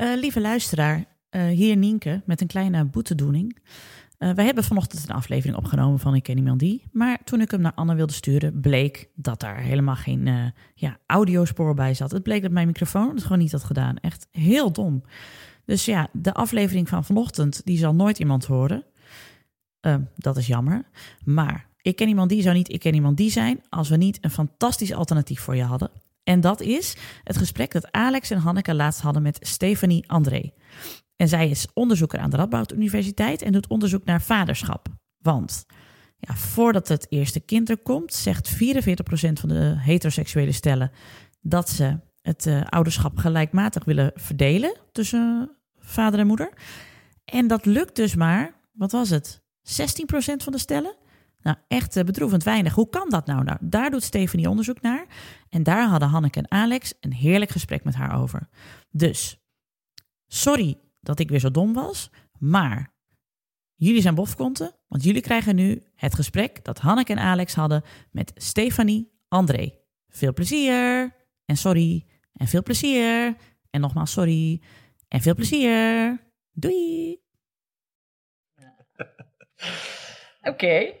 Uh, lieve luisteraar, uh, hier Nienke met een kleine boetedoening. Uh, wij hebben vanochtend een aflevering opgenomen van Ik ken iemand die. Maar toen ik hem naar Anne wilde sturen, bleek dat daar helemaal geen ja, audiospoor bij zat. Het bleek dat mijn microfoon het gewoon niet had gedaan. Echt heel dom. Dus ja, de aflevering van vanochtend, die zal nooit iemand horen. Dat is jammer. Maar Ik ken iemand die zou niet Ik ken iemand die zijn... als we niet een fantastisch alternatief voor je hadden. En dat is het gesprek dat Alex en Hanneke laatst hadden met Stefanie André. En zij is onderzoeker aan de Radboud Universiteit en doet onderzoek naar vaderschap. Want ja, voordat het eerste kind er komt, zegt 44% van de heteroseksuele stellen dat ze het uh, ouderschap gelijkmatig willen verdelen tussen vader en moeder. En dat lukt dus maar, wat was het? 16% van de stellen? Nou, echt uh, bedroevend weinig. Hoe kan dat nou? nou? Daar doet Stefanie onderzoek naar. En daar hadden Hanneke en Alex een heerlijk gesprek met haar over. Dus, sorry dat ik weer zo dom was, maar jullie zijn bofkonten, want jullie krijgen nu het gesprek dat Hanneke en Alex hadden met Stefanie André. Veel plezier en sorry en veel plezier en nogmaals sorry en veel plezier. Doei! Oké.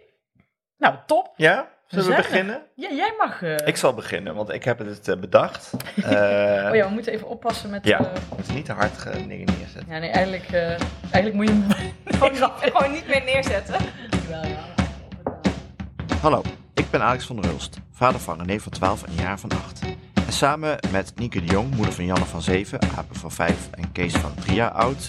Nou, top. Ja? Zullen we, beginnen? Ja, jij mag. uh, Ik zal beginnen, want ik heb het uh, bedacht. Uh, oh ja, we moeten even oppassen met. Ja, uh, moeten niet te hard dingen neerzetten. ja, nee, eigenlijk, uh, eigenlijk moet je hem. Gewoon, niet- gewoon niet meer neerzetten. Wel, ja. Hallo, ik ben Alex van der Hulst, vader van René van 12 en Jaar van 8. En samen met Nieke de Jong, moeder van Janne van 7, Apen van 5 en Kees van 3 jaar oud.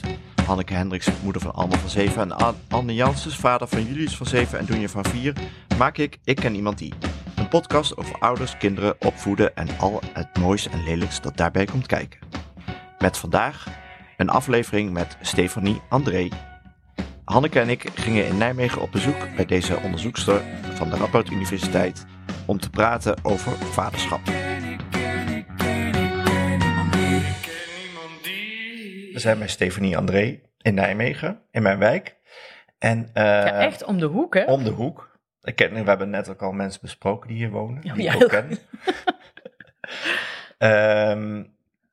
Hanneke Hendricks, moeder van Alma van 7 en An- Anne Janssens, vader van Julius van 7 en Doenje van 4, maak ik Ik Ken Iemand Die. Een podcast over ouders, kinderen, opvoeden en al het moois en lelijks dat daarbij komt kijken. Met vandaag een aflevering met Stefanie André. Hanneke en ik gingen in Nijmegen op bezoek bij deze onderzoekster van de Radboud Universiteit om te praten over vaderschap. Zijn bij Stefanie André in Nijmegen, in mijn wijk. En, eh, ja, echt om de hoek, hè? Om de hoek. Ik ken, we hebben net ook al mensen besproken die hier wonen. Oh, die ja, ik ook ken. Ehm,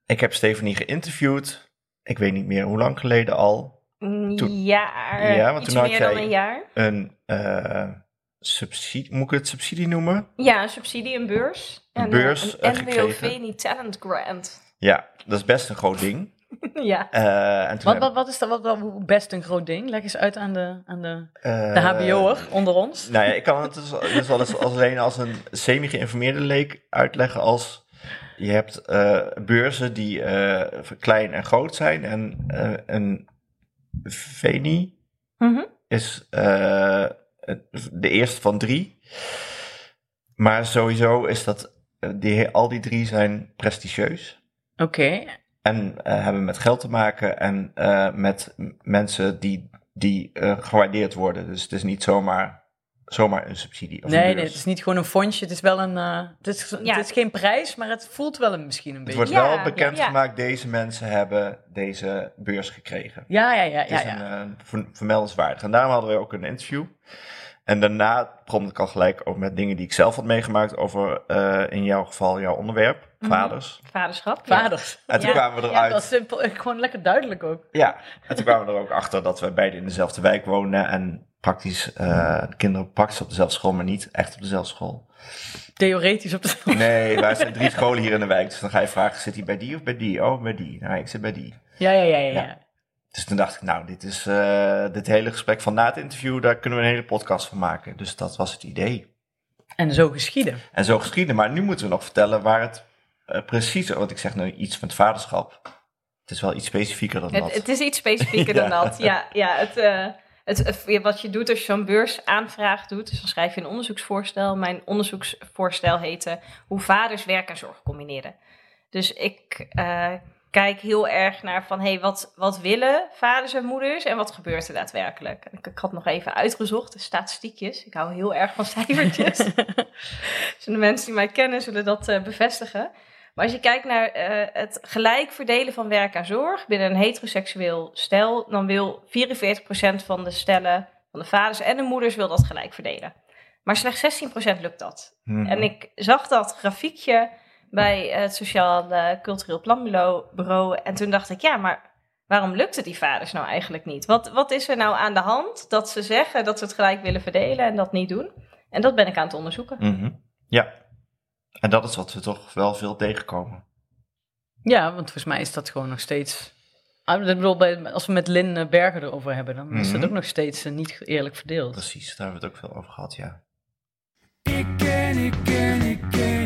ik heb Stefanie geïnterviewd. Ik weet niet meer hoe lang geleden al. Toen- Ja, Ja, want toen had meer jij- dan een jaar. Een eh, subsidie, moet ik het subsidie noemen? Ja, een subsidie, een beurs. Een En, beurs, eh, eh, een NWOV niet Talent Grant. Ja, dat is best een groot ding. ja. Eh, en Wat, wat, wat is dat wat, best een groot ding? Leg eens uit aan de, aan de, eh, de HBO'er onder ons. Nou ja, ik kan het dus, dus wel eens als alleen als een semi-geïnformeerde leek uitleggen als je hebt eh, beurzen die eh, klein en groot zijn en eh, een VENI Mhm. is eh, de eerste van drie. Maar sowieso is dat, eh, die, al die drie zijn prestigieus. Oké. En eh, hebben met geld te maken en eh, met mensen die, die eh, gewaardeerd worden. Dus het is niet zomaar, zomaar een subsidie. Of Nee, een nee, het is niet gewoon een fondsje. Het is wel een. eh, het, is, Ja. het is geen prijs, maar het voelt wel een, misschien een Het beetje. wordt Ja, wel bekendgemaakt, ja. gemaakt, deze mensen hebben deze beurs gekregen. Ja, ja, ja. Het ja, is ja. een uh, ver- vermeldenswaardig. En daarom hadden we ook een interview. En daarna prompt ik al gelijk ook met dingen die ik zelf had meegemaakt over, eh, in jouw geval, jouw onderwerp. Vaders. Vaderschap. ja. Vaders. En toen Ja. kwamen we Ja, eruit. dat is simpel. Gewoon lekker duidelijk ook. Ja, en toen kwamen we er ook achter dat we beide in dezelfde wijk wonen en praktisch, eh, de kinderen praktisch op dezelfde school, maar niet echt op dezelfde school. Theoretisch op de. Nee, wij zijn drie scholen hier in de wijk, dus dan ga je vragen, zit hij bij die of bij die? Oh, bij die. Nou, ik zit bij die. Ja, ja, ja, ja. Ja. ja. Dus toen dacht ik, nou, dit is eh, dit hele gesprek van na het interview, daar kunnen we een hele podcast van maken. Dus dat was het idee. En zo geschieden. En zo geschieden, maar nu moeten we nog vertellen waar het eh, precies, want ik zeg nu iets van het vaderschap. Het is wel iets specifieker dan dat. Het, het is iets specifieker dan dat. Ja, ja het, eh, het, eh, wat je doet als je zo'n beursaanvraag doet, dus dan schrijf je een onderzoeksvoorstel. Mijn onderzoeksvoorstel heette Hoe vaders werk en zorg combineren. Dus ik eh, kijk heel erg naar van, hé, hey, wat, wat willen vaders en moeders en wat gebeurt er daadwerkelijk? Ik, ik had nog even uitgezocht, de statistiekjes. Ik hou heel erg van cijfertjes. dus de mensen die mij kennen zullen dat eh, bevestigen. Maar als je kijkt naar eh, het gelijk verdelen van werk en zorg binnen een heteroseksueel stel, dan wil 44% van de stellen, van de vaders en de moeders, wil dat gelijk verdelen. Maar slechts 16% lukt dat. Mhm. En ik zag dat grafiekje bij het Sociaal eh, Cultureel Planbureau. En toen dacht ik, ja, maar waarom lukt het die vaders nou eigenlijk niet? Wat, wat is er nou aan de hand dat ze zeggen dat ze het gelijk willen verdelen en dat niet doen? En dat ben ik aan het onderzoeken. Mhm. Ja, en dat is wat we toch wel veel tegenkomen. Ja, want volgens mij is dat gewoon nog steeds. Ah, Ik bedoel, bij- als we met Lin eh, Berger erover hebben, dan is dat Mhm. ook nog steeds eh, niet eerlijk verdeeld. Precies, daar hebben we het ook veel over gehad, ja. Ik ik ken, ik ken, ik ken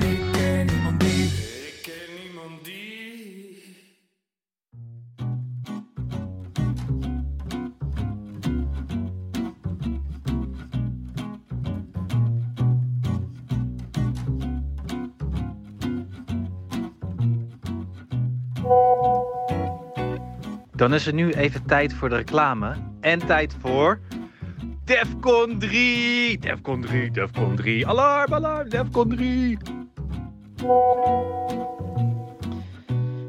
Dan is er nu even tijd voor de reclame. En tijd voor. Defcon 3! Defcon 3, Defcon 3. Alarm, alarm, Defcon 3.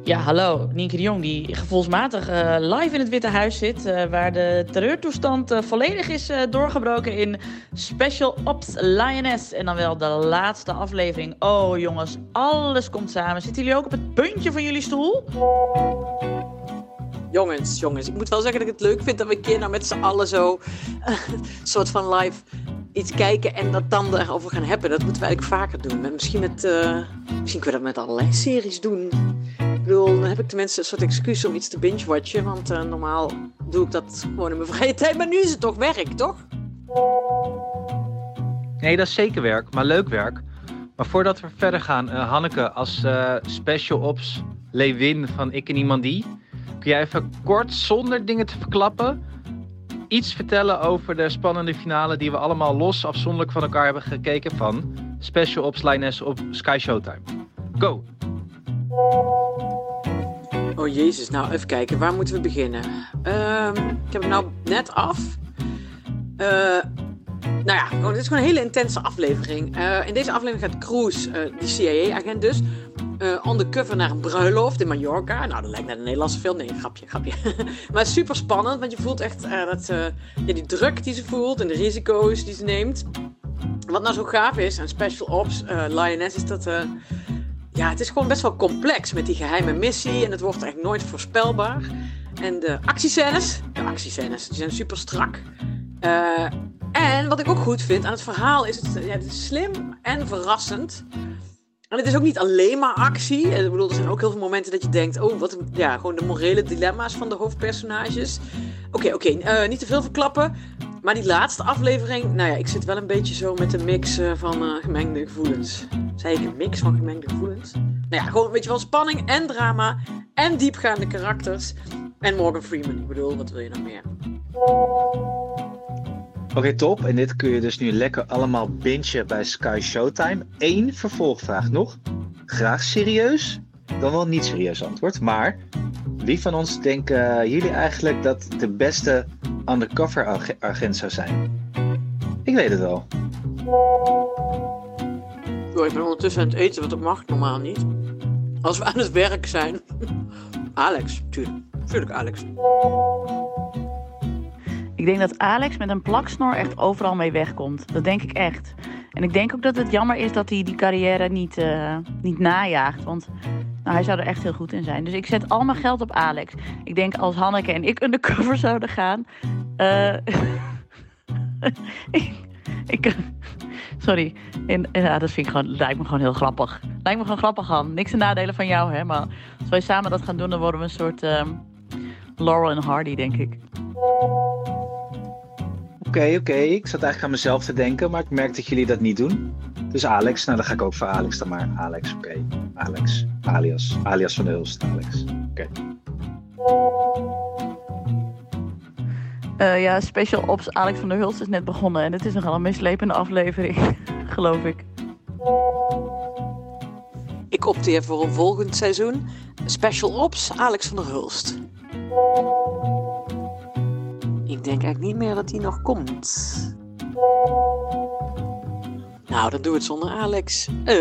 Ja, hallo. Nienke de Jong die gevoelsmatig eh, live in het Witte Huis zit. eh, waar de terreurtoestand eh, volledig is doorgebroken in Special Ops Lioness. En dan wel de laatste aflevering. Oh jongens, alles komt samen. Zitten jullie ook op het puntje van jullie stoel? Jongens, jongens, ik moet wel zeggen dat ik het leuk vind dat we een keer nou met z'n allen zo een soort van live iets kijken en dat dan erover gaan hebben. Dat moeten we eigenlijk vaker doen. En misschien met, eh, misschien kunnen we dat met allerlei series doen. Ik bedoel, dan heb ik tenminste een soort excuus om iets te binge-watchen. Want eh, normaal doe ik dat gewoon in mijn vrije tijd. Maar nu is het toch werk, toch? Nee, dat is zeker werk, maar leuk werk. Maar voordat we verder gaan, eh, Hanneke, als eh, Special Ops Lewin van Ik en Iemand Die, kun jij even kort, zonder dingen te verklappen, iets vertellen over de spannende finale die we allemaal los, afzonderlijk van elkaar hebben gekeken van Special Ops op Sky Showtime. Go! Oh jezus, nou even kijken, waar moeten we beginnen? Ehm, ik heb hem nou net af. Eh, nou ja, gewoon, dit is gewoon een hele intense aflevering. Eh, in deze aflevering gaat Cruz, eh, die CIA-agent dus, eh undercover naar een bruiloft in Mallorca. Nou, dat lijkt net een Nederlandse film. Nee, grapje, grapje. maar super spannend, want je voelt echt eh, dat, eh, ja, die druk die ze voelt en de risico's die ze neemt. Wat nou zo gaaf is aan Special Ops Lioness is dat... ja, het is gewoon best wel complex met die geheime missie. En het wordt echt nooit voorspelbaar. En de actiescènes, de actiescènes, die zijn super strak. En wat ik ook goed vind aan het verhaal is, het, het is slim en verrassend. En het is ook niet alleen maar actie. Ik bedoel, er zijn ook heel veel momenten dat je denkt, oh, wat ja, gewoon de morele dilemma's van de hoofdpersonages. Oké, oké, eh, niet te veel verklappen. Maar die laatste aflevering, nou ja, ik zit wel een beetje zo met een mix eh, van eh, gemengde gevoelens. Zei ik een mix van gemengde gevoelens? Nou ja, gewoon een beetje wel spanning en drama en diepgaande karakters. En Morgan Freeman, ik bedoel, wat wil je nog meer? Oké, top. En dit kun je dus nu lekker allemaal bingen bij Sky Showtime. Eén vervolgvraag nog. Graag serieus, dan wel niet serieus antwoord. Maar wie van ons denken jullie eigenlijk dat de beste undercover ag- agent zou zijn? Ik weet het wel. Yo, ik ben ondertussen aan het eten, want dat mag normaal niet. Als we aan het werk zijn. Alex, tuurlijk. Tuurlijk, Alex. Ik denk dat Alex met een plaksnor echt overal mee wegkomt. Dat denk ik echt. En ik denk ook dat het jammer is dat hij die carrière niet, eh, niet najaagt. Want nou, hij zou er echt heel goed in zijn. Dus ik zet al mijn geld op Alex. Ik denk als Hanneke en ik undercover zouden gaan. eh, ik, sorry. En, ja, dat vind ik gewoon, lijkt me gewoon heel grappig. Lijkt me gewoon grappig, Han. Niks te nadelen van jou, hè. Maar als wij samen dat gaan doen, dan worden we een soort ehm, Laurel en Hardy, denk ik. Oké, oké. Ik zat eigenlijk aan mezelf te denken, maar ik merk dat jullie dat niet doen. Dus Alex, nou dan ga ik ook voor Alex dan maar. Alex, oké. Alex. Alias. Alias van de Hulst, Alex. Oké. Eh, ja, Special Ops Alex van der Hulst is net begonnen. En het is nogal een mislepende aflevering, geloof ik. Ik opteer voor een volgend seizoen. Special Ops, Alex van der Hulst. Ik denk eigenlijk niet meer dat die nog komt. Nou, dan doen we het zonder Alex. Eh,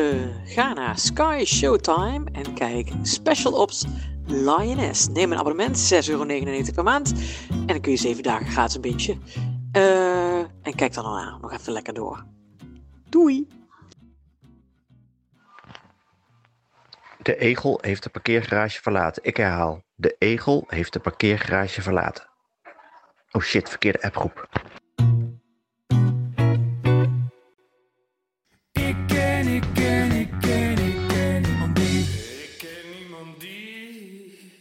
ga naar Sky Showtime en kijk Special Ops Lioness. Neem een abonnement, 6,99 euro per maand. En dan kun je 7 dagen gratis een beetje. Eh, en kijk dan daarna nog even lekker door. Doei! De egel heeft de parkeergarage verlaten. Ik herhaal. De egel heeft de parkeergarage verlaten. Oh shit, verkeerde appgroep. Ik ken, ik ken, ik ken, ik ken niemand die. Ik ken niemand die.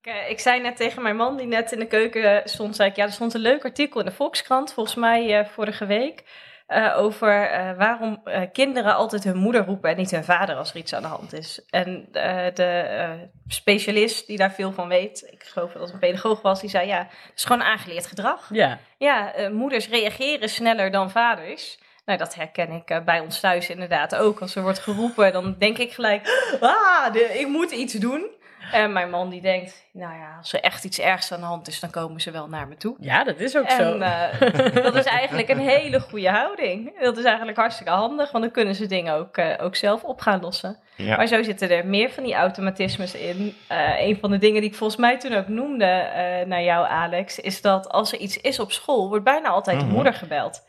Ik, eh, ik zei net tegen mijn man die net in de keuken stond, zei ik, ja, er stond een leuk artikel in de Volkskrant, volgens mij eh, vorige week, eh, over eh, waarom eh, kinderen altijd hun moeder roepen en niet hun vader als er iets aan de hand is. En de specialist die daar veel van weet, ik geloof dat het een pedagoog was, die zei, ja, het is gewoon aangeleerd gedrag. Ja. Ja, moeders reageren sneller dan vaders. Nou, dat herken ik bij ons thuis inderdaad ook. Als er wordt geroepen, dan denk ik gelijk, ah, de, ik moet iets doen. En mijn man die denkt, nou ja, als er echt iets ergs aan de hand is, dan komen ze wel naar me toe. ja, dat is ook zo. En eh, dat is eigenlijk een hele goede houding. Dat is eigenlijk hartstikke handig, want dan kunnen ze dingen ook, eh, ook zelf op gaan lossen. Ja. Maar zo zitten er meer van die automatismes in. Eh, een van de dingen die ik volgens mij toen ook noemde eh, naar jou, Alex, is dat als er iets is op school, wordt bijna altijd de Mhm. moeder gebeld.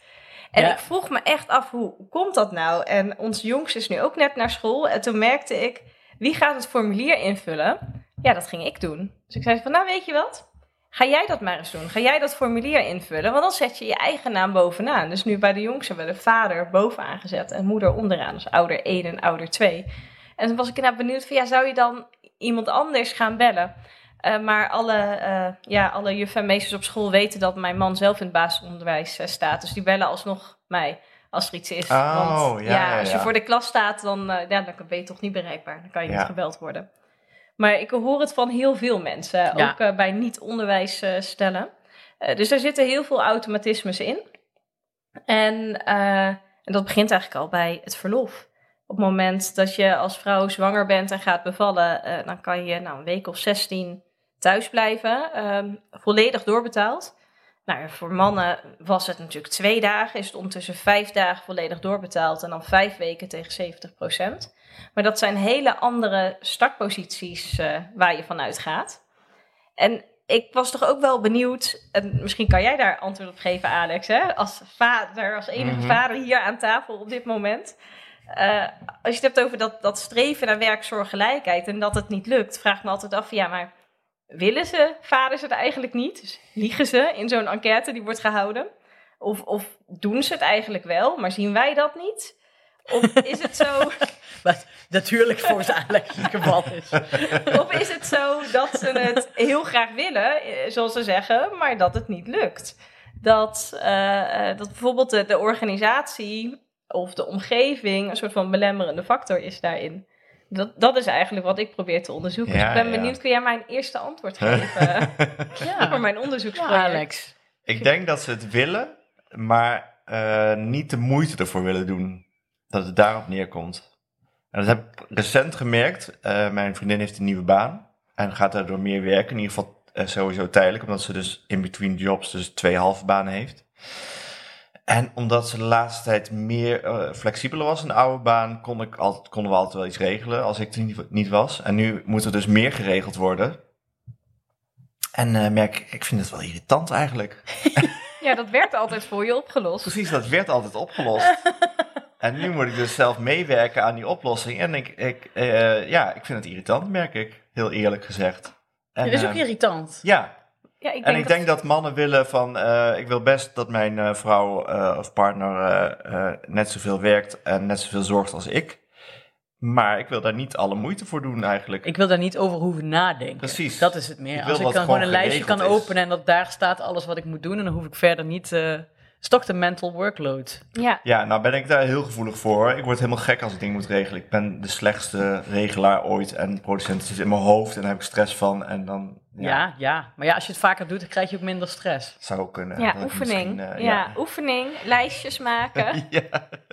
En Ja. ik vroeg me echt af, hoe hoe komt dat nou? En ons jongste is nu ook net naar school. En toen merkte ik, wie gaat het formulier invullen? Ja, dat ging ik doen. Dus ik zei van, nou weet je wat? Ga jij dat maar eens doen. Ga jij dat formulier invullen? Want dan zet je je eigen naam bovenaan. Dus nu bij de jongste hebben we de vader bovenaan gezet en moeder onderaan. Dus ouder 1 en ouder 2. En toen was ik inderdaad benieuwd van, ja, zou je dan iemand anders gaan bellen? Eh, maar alle, eh, ja, alle juffen op school weten dat mijn man zelf in het basisonderwijs eh, staat. Dus die bellen alsnog mij als er iets is. Oh, Want ja, ja, als je ja. voor de klas staat, dan, eh, ja, dan ben je toch niet bereikbaar. Dan kan je Ja. niet gebeld worden. Maar ik hoor het van heel veel mensen, Ja. ook eh, bij niet-onderwijsstellen. Eh, dus daar zitten heel veel automatismes in. En, eh, en dat begint eigenlijk al bij het verlof. Op het moment dat je als vrouw zwanger bent en gaat bevallen, eh, dan kan je nou, een week of 16 thuis blijven, ehm, volledig doorbetaald. Nou, voor mannen was het natuurlijk twee dagen, is het ondertussen vijf dagen volledig doorbetaald en dan vijf weken tegen 70% Maar dat zijn hele andere startposities eh, waar je vanuit gaat. En ik was toch ook wel benieuwd, en misschien kan jij daar antwoord op geven, Alex, hè? als vader, als enige Mhm. vader hier aan tafel op dit moment. Eh, als je het hebt over dat, dat streven naar werkzorggelijkheid en dat het niet lukt, vraag me altijd af, ja, maar willen ze vaders het eigenlijk niet? Dus liegen ze in zo'n enquête die wordt gehouden? Of, of doen ze het eigenlijk wel, maar zien wij dat niet? Of is het zo, Wat natuurlijk volgens Alex het geval is. of is het zo dat ze het heel graag willen, eh, zoals ze zeggen, maar dat het niet lukt? Dat, eh, eh, dat bijvoorbeeld de, de organisatie of de omgeving een soort van belemmerende factor is daarin. Dat, dat is eigenlijk wat ik probeer te onderzoeken. Ja, dus ik ben ja. benieuwd, kun jij mij een eerste antwoord geven Ja, voor mijn onderzoeksproject? Alex. Ik denk dat ze het willen, maar eh, niet de moeite ervoor willen doen. Dat het daarop neerkomt. En dat heb ik recent gemerkt. Eh, mijn vriendin heeft een nieuwe baan en gaat daardoor meer werken. In ieder geval eh, sowieso tijdelijk, omdat ze dus in between jobs dus twee halve banen heeft. En omdat ze de laatste tijd meer eh, flexibeler was, een oude baan, kon ik altijd, konden we altijd wel iets regelen als ik er niet, niet was. En nu moet er dus meer geregeld worden. En eh, merk ik, ik vind het wel irritant eigenlijk. Ja, dat werd altijd voor je opgelost. Precies, dat werd altijd opgelost. en nu moet ik dus zelf meewerken aan die oplossing. En ik, ik, eh, ja, ik vind het irritant, merk ik. Heel eerlijk gezegd. En, is ook irritant. Ja, Ja, ik en ik denk dat mannen willen van... eh, ik wil best dat mijn eh, vrouw eh, of partner net zoveel werkt en net zoveel zorgt als ik. Maar ik wil daar niet alle moeite voor doen eigenlijk. Ik wil daar niet over hoeven nadenken. Precies. Dat is het meer. Ik Als ik dan gewoon een lijstje kan is. openen en dat daar staat alles wat ik moet doen, en dan hoef ik verder niet. eh is toch de mental workload. Ja, Ja, nou ben ik daar heel gevoelig voor. Ik word helemaal gek als ik dingen moet regelen. Ik ben de slechtste regelaar ooit. En producent zit in mijn hoofd en daar heb ik stress van. En dan ja, Ja. ja, Maar ja, als je het vaker doet, dan krijg je ook minder stress. zou ook kunnen. ja oefening. eh, ja. oefening, lijstjes maken. ja.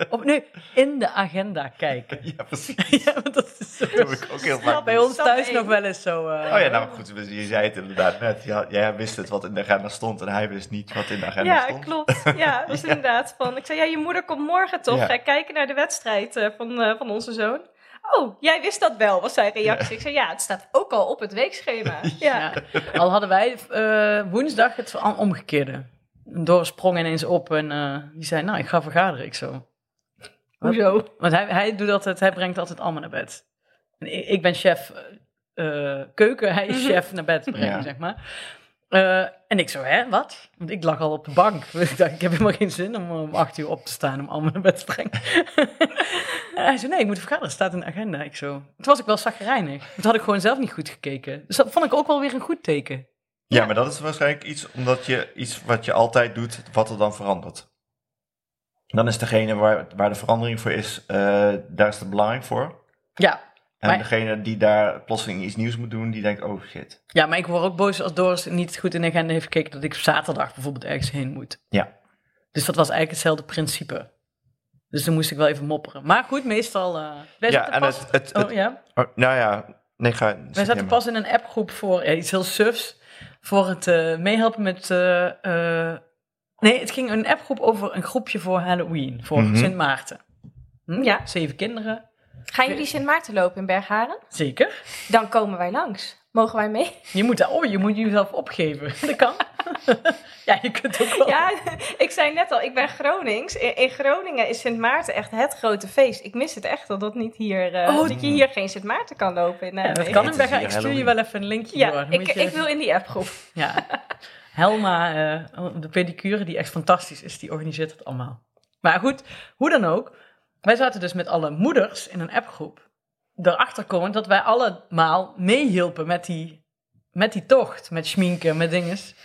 Of nu in de agenda kijken. ja, precies. ja, want dat is zo. Dat doe ik ook heel vaak. Bij ons thuis nog wel eens zo. eh, Oh ja, nou goed, je zei het inderdaad net. Ja, jij wist het wat in de agenda stond en hij wist niet wat in de agenda Ja, stond. klopt. Ja, dat is inderdaad van. Ik zei, ja, je moeder komt morgen toch? Ja. Ga kijken naar de wedstrijd eh, van, eh, van onze zoon. Oh, jij wist dat wel, was zijn reactie. Ik zei, ja, het staat ook al op het weekschema. Ja, Ja. Al hadden wij eh, woensdag het omgekeerde. Doris sprong ineens op en eh, die zei, nou, ik ga vergaderen. Ik zo. Wat? hoezo? Want hij, hij doet altijd, hij brengt altijd allemaal naar bed. En ik, ik ben chef eh, keuken, hij is chef naar bed brengen, Ja. zeg maar. Eh, en ik zo, hè, wat? Want ik lag al op de bank. Ik dacht, ik heb helemaal geen zin om om acht uur op te staan om allemaal naar bed te brengen. en hij zei, nee, ik moet vergaderen, staat in de agenda. Ik zo, toen was ik wel zagrijnig. Toen had ik gewoon zelf niet goed gekeken. Dus dat vond ik ook wel weer een goed teken. Ja, maar dat is waarschijnlijk iets omdat je iets wat je altijd doet, wat er dan verandert. Dan is degene waar, waar de verandering voor is, eh, daar is het belangrijk voor. Ja, En Maar- degene die daar plotseling iets nieuws moet doen, die denkt, oh shit. Ja, maar ik word ook boos als Doris niet goed in de agenda heeft gekeken dat ik op zaterdag bijvoorbeeld ergens heen moet. Ja. Dus dat was eigenlijk hetzelfde principe. Dus dan moest ik wel even mopperen. Maar goed, meestal. wij Ja, en pas, het, het, het- oh, ja. oh, nou ja, nee, ga. Wij zaten pas in een appgroep voor ja, iets heel sufs. Voor het eh, meehelpen met. eh, nee, het ging een appgroep over een groepje voor Halloween. Voor Mhm. Sint Maarten. Hm? Ja. Zeven kinderen. Gaan jullie Sint Maarten lopen in Bergharen? Zeker. Dan komen wij langs. Mogen wij mee? Je moet, oh, je moet jezelf opgeven. Dat kan. ja, je kunt ook wel. Ja, ik zei net al, ik ben Gronings. In, in Groningen is Sint Maarten echt het grote feest. Ik mis het echt dat, dat, niet hier, eh, Oh, dat je hier geen Sint Maarten kan lopen. In Ja, dat kan hier Ik stuur je wel even een linkje Ja, door. Ik, je ik wil in die appgroep. Ja. Helma, eh, de pedicure, die echt fantastisch is, die organiseert het allemaal. Maar goed, hoe dan ook. Wij zaten dus met alle moeders in een appgroep. Erachter komen dat wij allemaal meehielpen met die, met die tocht. Met schminken, met dinges.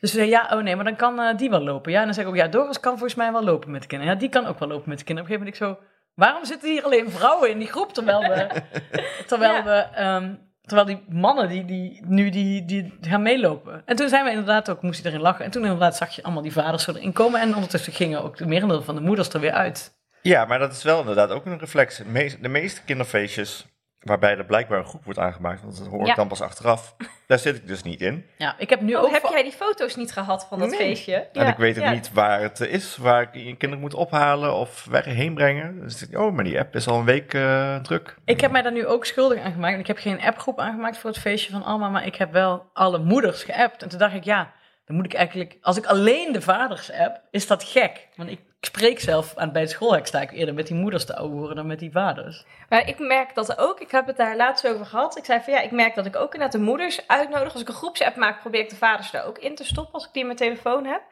Dus ze zei, ja, oh nee, maar dan kan eh, die wel lopen. Ja, en dan zeg ik ook, ja, Doris kan volgens mij wel lopen met de kinderen. Ja, die kan ook wel lopen met de kinderen. Op een gegeven moment ik zo, waarom zitten hier alleen vrouwen in die groep? Terwijl we, terwijl Ja. we, ehm, terwijl die mannen die, die nu die, die gaan meelopen. En toen zijn we inderdaad ook, moest iedereen lachen. En toen inderdaad zag je allemaal die vaders zo erin komen. En ondertussen gingen ook de merendeel van de moeders er weer uit. Ja, maar dat is wel inderdaad ook een reflex. De meest- de meeste kinderfeestjes waarbij er blijkbaar een groep wordt aangemaakt, want dat hoor ik Ja. dan pas achteraf, daar zit ik dus niet in. Ja, ik heb nu Oh, ook... heb jij die foto's niet gehad van dat Nee. feestje? En Ja, ik weet ook ja. niet waar het is, waar ik je kinderen moet ophalen of weg heen brengen. Dus oh, maar die app is al een week eh, druk. Ik heb mij daar nu ook schuldig aan gemaakt. Ik heb geen appgroep aangemaakt voor het feestje van Alma, maar ik heb wel alle moeders geappt. En toen dacht ik, ja, dan moet ik eigenlijk... Als ik alleen de vaders app, is dat gek. Want ik spreek zelf aan, bij het schoolhek sta ik eerder met die moeders te ouwehoeren dan met die vaders. Maar ik merk dat ook, ik heb het daar laatst over gehad. Ik zei van ja, ik merk dat ik ook inderdaad de moeders uitnodig. Als ik een groepsapp maak, probeer ik de vaders er ook in te stoppen als ik die in mijn telefoon heb.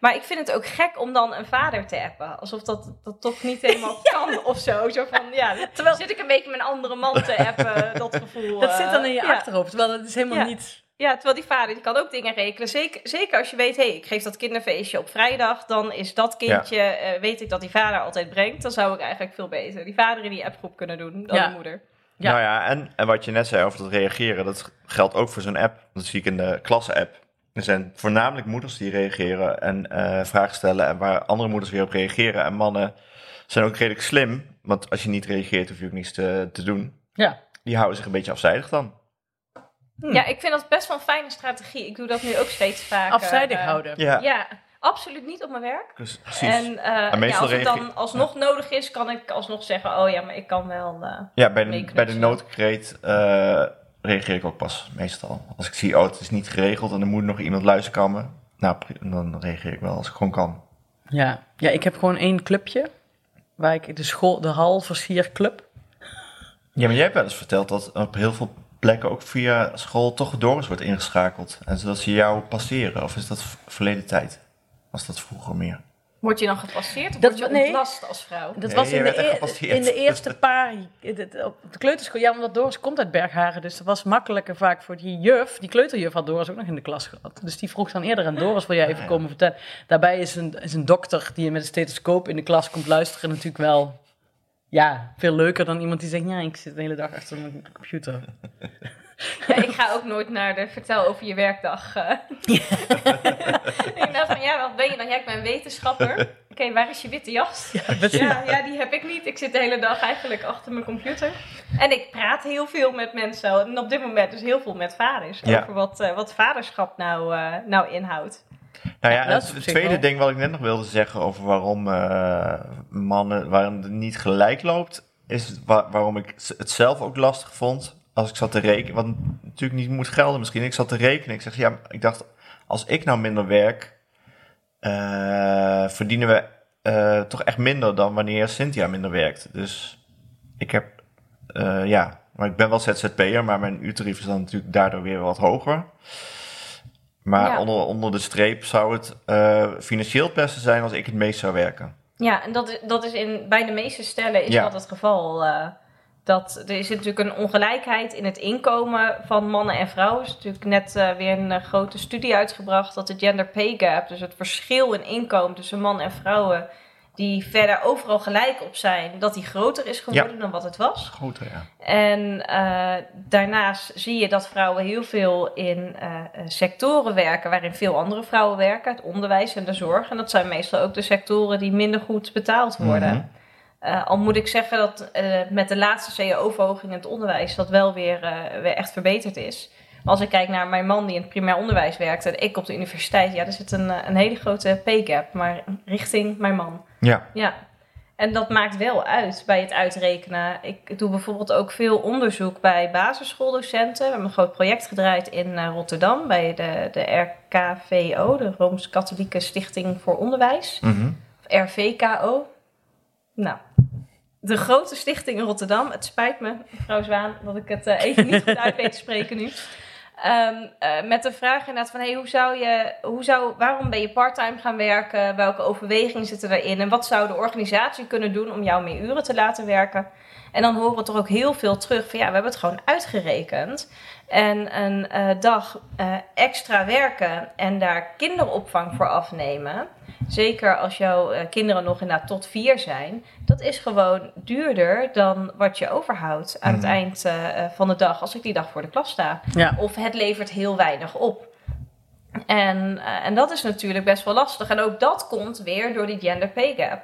Maar ik vind het ook gek om dan een vader te appen. Alsof dat, dat toch niet helemaal kan of zo. Zo van ja, terwijl zit ik een beetje met een andere man te appen, dat gevoel. Dat eh, zit dan in je ja. achterhoofd, terwijl dat is helemaal Ja. niet... Ja, terwijl die vader die kan ook dingen regelen. Zeker, zeker als je weet, hé, hey, ik geef dat kinderfeestje op vrijdag. Dan is dat kindje, eh, weet ik dat die vader altijd brengt. Dan zou ik eigenlijk veel beter die vader in die appgroep kunnen doen dan Ja. de moeder. Ja. Nou ja, en, en wat je net zei over dat reageren, dat geldt ook voor zo'n app. Dat zie ik in de klasse-app. Er zijn voornamelijk moeders die reageren en eh, vragen stellen en waar andere moeders weer op reageren. En mannen zijn ook redelijk slim, want als je niet reageert hoef je ook niets te, te doen. Ja. Die houden zich een beetje afzijdig dan. Hm. Ja, ik vind dat best wel een fijne strategie. Ik doe dat nu ook steeds vaker. Afzijdig eh, houden. Ja, Ja, absoluut niet op mijn werk. dus precies. En, eh, En meestal ja, als het dan alsnog nodig is, kan ik alsnog zeggen: Oh ja, maar ik kan wel. eh, ja, bij de, bij de noodkreet eh, reageer ik ook pas meestal. Als ik zie, oh, het is niet geregeld en er moet nog iemand luisterkammen. Nou, dan reageer ik wel als ik gewoon kan. Ja. ja, ik heb gewoon één clubje. Waar ik de school, de hal versierclub. Ja, maar jij hebt wel eens verteld dat op heel veel plekken ook via school toch Doris wordt ingeschakeld. En zodat ze jou passeren. Of is dat verleden tijd? Was dat vroeger meer? Word je dan gepasseerd of Dat- word je nee. ontlast als vrouw? Dat Nee, was je in de, in de eerste paar... Op de kleuterschool, ja, omdat Doris komt uit Bergharen. Dus dat was makkelijker vaak voor die juf. Die kleuterjuf had Doris ook nog in de klas gehad. Dus die vroeg dan eerder aan Doris, wil jij even Ah, ja. komen vertellen? Daarbij is een, is een dokter die met een stethoscoop in de klas komt luisteren natuurlijk wel... Ja, veel leuker dan iemand die zegt, ja, ik zit de hele dag achter mijn computer. Ja, ik ga ook nooit naar de vertel over je werkdag. eh. ik dacht van, ja, wat ben je dan? Ja, ik ben wetenschapper. Oké, waar is je witte jas? Ja, ja, die heb ik niet. Ik zit de hele dag eigenlijk achter mijn computer. En ik praat heel veel met mensen. En op dit moment dus heel veel met vaders. Ja. Over wat, eh, wat vaderschap nou, eh, nou inhoudt. Nou ja, het, tweede wel. ding wat ik net nog wilde zeggen over waarom eh, mannen, waarom het niet gelijk loopt, is wa- waarom ik het zelf ook lastig vond. Als ik zat te rekenen, wat natuurlijk niet moet gelden misschien. Ik zat te rekenen. Ik zeg, ja, ik dacht, als ik nou minder werk, eh, verdienen we eh, toch echt minder dan wanneer Cynthia minder werkt. Dus ik heb, ja, Maar ik ben wel ZZP'er, maar mijn uurtarief is dan natuurlijk daardoor weer wat hoger. Maar Ja. onder, onder de streep zou het eh, financieel het beste zijn als ik het meest zou werken. Ja, en dat, is- dat is in, bij de meeste stellen is Ja. dat het geval. eh, dat, er is natuurlijk een ongelijkheid in het inkomen van mannen en vrouwen. Er is natuurlijk net eh, weer een grote studie uitgebracht dat de gender pay gap, dus het verschil in inkomen tussen mannen en vrouwen, die verder overal gelijk op zijn, dat die groter is geworden dan wat het was. Groter, ja. En eh, daarnaast zie je dat vrouwen heel veel in eh, sectoren werken waarin veel andere vrouwen werken. Het onderwijs en de zorg. En dat zijn meestal ook de sectoren die minder goed betaald worden. Mhm. Eh, al moet ik zeggen dat met de laatste CAO-verhoging in het onderwijs dat wel weer, weer echt verbeterd is. Als ik kijk naar mijn man die in het primair onderwijs werkt en ik op de universiteit, ja, er zit een, eh, een hele grote pay gap, maar richting mijn man. Ja. Ja, en dat maakt wel uit bij het uitrekenen. Ik doe bijvoorbeeld ook veel onderzoek bij basisschooldocenten. We hebben een groot project gedraaid in eh, Rotterdam bij de, de RKVO, de Rooms-Katholieke Stichting voor Onderwijs. Mhm. Of RVKO. Nou, de grote stichting in Rotterdam. Het spijt me, mevrouw Zwaan, dat ik het eh, even niet goed uit weet te spreken nu. Ehm, eh, met de vraag inderdaad van, hey, hoe zou je, hoe zou, waarom ben je parttime gaan werken? Welke overwegingen zitten daarin? En wat zou de organisatie kunnen doen om jou meer uren te laten werken? En dan horen we toch ook heel veel terug van, ja, we hebben het gewoon uitgerekend. En een eh, dag eh, extra werken en daar kinderopvang voor afnemen... Zeker als jouw eh, kinderen nog inderdaad tot vier zijn. Dat is gewoon duurder dan wat je overhoudt aan het Mhm. eind van de dag. Als ik die dag voor de klas sta. Ja. Of het levert heel weinig op. En, en dat is natuurlijk best wel lastig. En ook dat komt weer door die gender pay gap.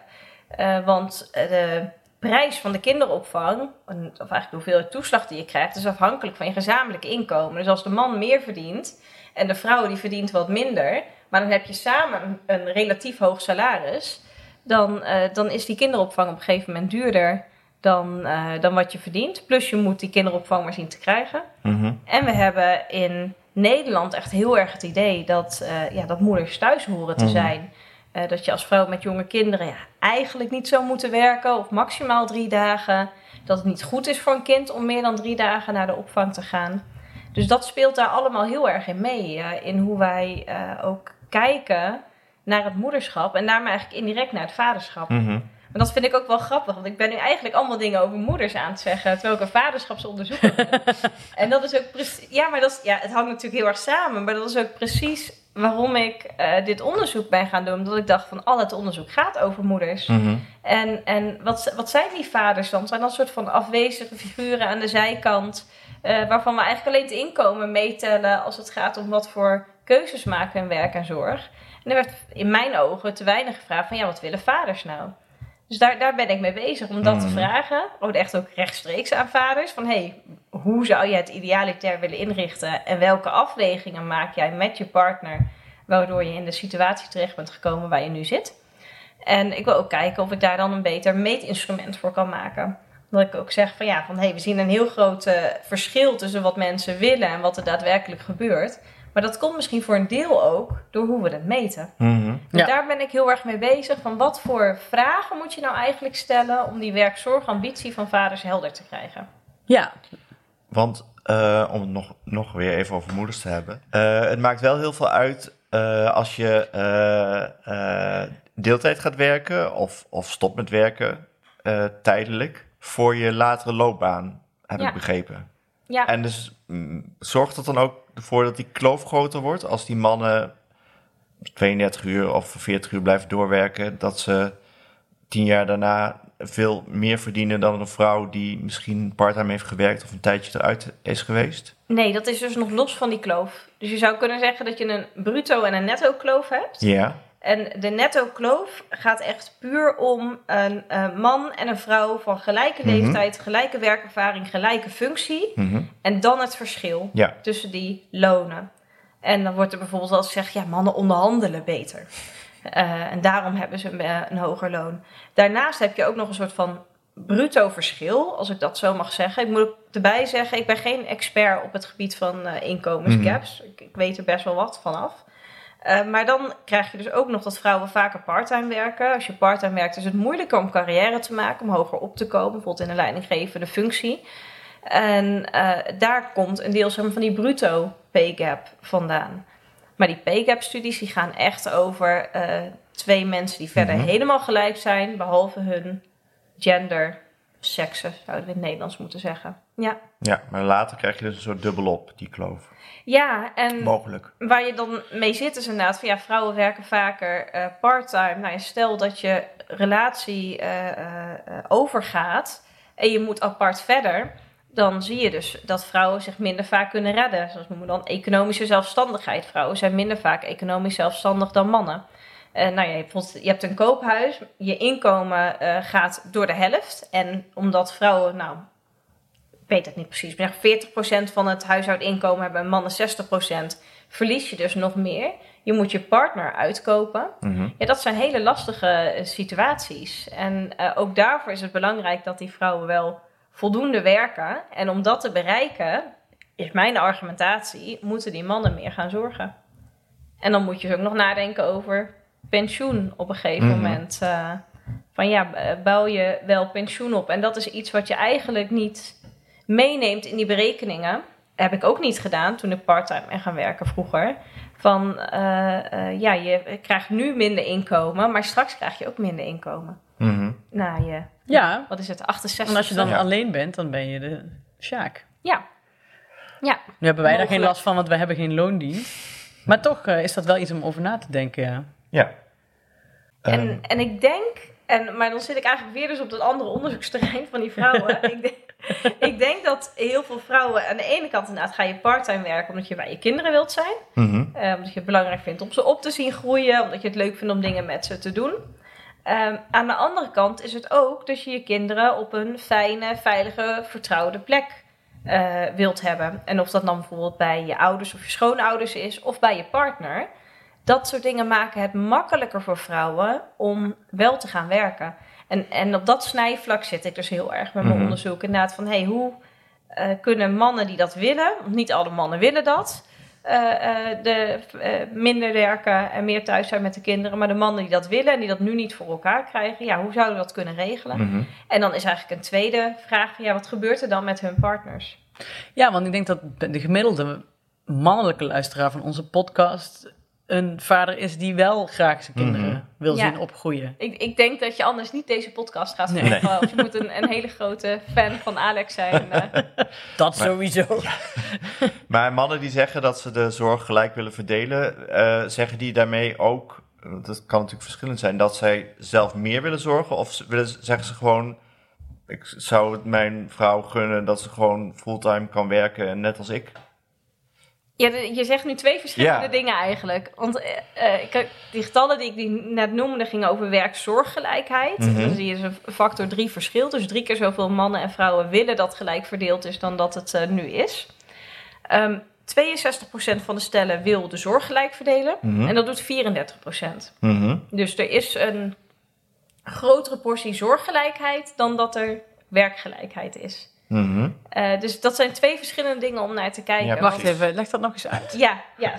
Want de prijs van de kinderopvang, of eigenlijk de hoeveelheid toeslag die je krijgt, is afhankelijk van je gezamenlijk inkomen. Dus als de man meer verdient en de vrouw die verdient wat minder, maar dan heb je samen een, een relatief hoog salaris, dan, eh, dan is die kinderopvang op een gegeven moment duurder dan, eh, dan wat je verdient. Plus je moet die kinderopvang maar zien te krijgen. Mhm. En we hebben in Nederland echt heel erg het idee dat, eh, ja, dat moeders thuis horen te Mhm. zijn. Eh, dat je als vrouw met jonge kinderen eigenlijk niet zou moeten werken of maximaal drie dagen. Dat het niet goed is voor een kind om meer dan drie dagen naar de opvang te gaan. Dus dat speelt daar allemaal heel erg in mee. eh, in hoe wij eh, ook kijken naar het moederschap en daarmee eigenlijk indirect naar het vaderschap. Mhm. Maar dat vind ik ook wel grappig, want ik ben nu eigenlijk allemaal dingen over moeders aan het zeggen, terwijl ik een vaderschapsonderzoek heb. En dat is ook precies, ja, maar dat is, ja, het hangt natuurlijk heel erg samen, maar dat is ook precies waarom ik eh, dit onderzoek ben gaan doen. Omdat ik dacht van, al het onderzoek gaat over moeders. Mhm. En, en wat, wat zijn die vaders dan? Zijn dat soort van afwezige figuren aan de zijkant, eh, waarvan we eigenlijk alleen het inkomen meetellen als het gaat om wat voor keuzes maken in werk en zorg. En er werd in mijn ogen te weinig gevraagd van, ja, wat willen vaders nou? Dus daar, daar ben ik mee bezig om dat te Mhm. vragen. Ook echt ook rechtstreeks aan vaders. Van hey, hoe zou je het idealitair willen inrichten? En welke afwegingen maak jij met je partner? Waardoor je in de situatie terecht bent gekomen waar je nu zit. En ik wil ook kijken of ik daar dan een beter meetinstrument voor kan maken. Dat ik ook zeg van ja, van hey, we zien een heel groot eh, verschil tussen wat mensen willen en wat er daadwerkelijk gebeurt. Maar dat komt misschien voor een deel ook door hoe we het meten. Mhm. Dus Ja. daar ben ik heel erg mee bezig. Van wat voor vragen moet je nou eigenlijk stellen om die werkzorgambitie van vaders helder te krijgen? Ja, Want eh, om het nog, nog weer even over moeders te hebben. eh, het maakt wel heel veel uit eh, als je eh, eh, deeltijd gaat werken of, of stopt met werken eh, tijdelijk voor je latere loopbaan, heb Ja. ik begrepen. Ja, En dus mm, zorgt dat dan ook ervoor dat die kloof groter wordt als die mannen 32 uur of 40 uur blijven doorwerken, dat ze tien jaar daarna veel meer verdienen dan een vrouw die misschien parttime heeft gewerkt of een tijdje eruit is geweest? nee, dat is dus nog los van die kloof. Dus je zou kunnen zeggen dat je een bruto en een netto kloof hebt. Ja. En de netto kloof gaat echt puur om een man en een vrouw van gelijke Mhm. leeftijd, gelijke werkervaring, gelijke functie. Mhm. En dan het verschil Ja. tussen die lonen. En dan wordt er bijvoorbeeld eens gezegd, ja, mannen onderhandelen beter. Eh, en daarom hebben ze een, eh, een hoger loon. Daarnaast heb je ook nog een soort van bruto verschil, als ik dat zo mag zeggen. Ik moet erbij zeggen, ik ben geen expert op het gebied van eh, inkomensgaps. ik, ik weet er best wel wat vanaf. Eh, maar dan krijg je dus ook nog dat vrouwen vaker parttime werken. Als je parttime werkt, is het moeilijker om carrière te maken, om hoger op te komen, bijvoorbeeld in een leidinggevende functie. En eh, daar komt een deel zeg maar, van die bruto pay gap vandaan. Maar die pay gap studies die gaan echt over eh, twee mensen die verder Mhm. helemaal gelijk zijn, behalve hun gender, seksen, zouden we in het Nederlands moeten zeggen. Ja, Ja, maar later krijg je dus een soort dubbelop, die kloof. ja en Mogelijk. waar je dan mee zit is inderdaad van ja, vrouwen werken vaker eh, parttime. Nou, stel dat je relatie eh, eh, overgaat en je moet apart verder, dan zie je dus dat vrouwen zich minder vaak kunnen redden. Zoals noemen we dan economische zelfstandigheid. Vrouwen zijn minder vaak economisch zelfstandig dan mannen. Nou ja, je, hebt bijvoorbeeld- je hebt een koophuis, je inkomen gaat door de helft. En omdat vrouwen, nou, weet het niet precies, maar 40% van het huishoudinkomen hebben en mannen 60%, verlies je dus nog meer. Je moet je partner uitkopen. Mhm. Ja, dat zijn hele lastige eh, situaties. En eh, ook daarvoor is het belangrijk dat die vrouwen wel voldoende werken. En om dat te bereiken, is mijn argumentatie, moeten die mannen meer gaan zorgen. En dan moet je dus ook nog nadenken over pensioen op een gegeven Mhm. moment. eh, van ja, bouw je wel pensioen op? En dat is iets wat je eigenlijk niet meeneemt in die berekeningen. Heb ik ook niet gedaan toen ik parttime ben gaan werken vroeger. Van eh, eh, ja, je krijgt nu minder inkomen, maar straks krijg je ook minder inkomen. Mhm. Nou, je, Ja, wat is het, 68? en als je dan Ja. alleen bent, dan ben je de Sjaak. Ja. Ja, Nu hebben wij daar geen last van, want wij hebben geen loondienst. Maar toch eh, is dat wel iets om over na te denken, ja. Ja. En, Ehm, en ik denk, en, maar dan zit ik eigenlijk weer dus op dat andere onderzoeksterrein van die vrouwen. ik, denk, ik denk dat heel veel vrouwen aan de ene kant inderdaad ga je parttime werken omdat je bij je kinderen wilt zijn. mhm. Eh, omdat je het belangrijk vindt om ze op te zien groeien. Omdat je het leuk vindt om dingen met ze te doen. Ehm, aan de andere kant is het ook dat je je kinderen op een fijne, veilige, vertrouwde plek eh, wilt hebben. En of dat dan bijvoorbeeld bij je ouders of je schoonouders is of bij je partner. Dat soort dingen maken het makkelijker voor vrouwen om wel te gaan werken. En, en op dat snijvlak zit ik dus heel erg met mijn Mhm. onderzoek. Inderdaad van, hey, hoe eh, kunnen mannen die dat willen... want niet alle mannen willen dat... eh, eh, de, minder werken en meer thuis zijn met de kinderen. Maar de mannen die dat willen en die dat nu niet voor elkaar krijgen... ja, hoe zouden we dat kunnen regelen? Mhm. En dan is eigenlijk een tweede vraag... ja, wat gebeurt er dan met hun partners? Ja, want ik denk dat de gemiddelde mannelijke luisteraar van onze podcast een vader is die wel graag zijn kinderen Mhm. wil Ja. zien opgroeien. Ik, ik denk dat je anders niet deze podcast gaat Nee. volgen. Of je moet een, een hele grote fan van Alex zijn. eh. Dat sowieso. Maar mannen die zeggen dat ze de zorg gelijk willen verdelen, eh, zeggen die daarmee ook, dat kan natuurlijk verschillend zijn, dat zij zelf meer willen zorgen? Of ze- willen, zeggen ze gewoon, ik zou het mijn vrouw gunnen dat ze gewoon fulltime kan werken, net als ik? Ja, je zegt nu twee verschillende Ja. dingen eigenlijk. Want eh, eh, die getallen die ik die net noemde gingen over werk-zorggelijkheid. Mhm. Dan zie je dus een factor drie verschil. Dus drie keer zoveel mannen en vrouwen willen dat gelijk verdeeld is dan dat het eh, nu is. Ehm 62% van de stellen wil de zorg gelijk verdelen. Mhm. En dat doet 34%. Mhm. Dus er is een grotere portie zorggelijkheid dan dat er werkgelijkheid is. Mhm. Eh, dus dat zijn twee verschillende dingen om naar te kijken. Ja, Want- Wacht even, leg dat nog eens uit. ja, ja.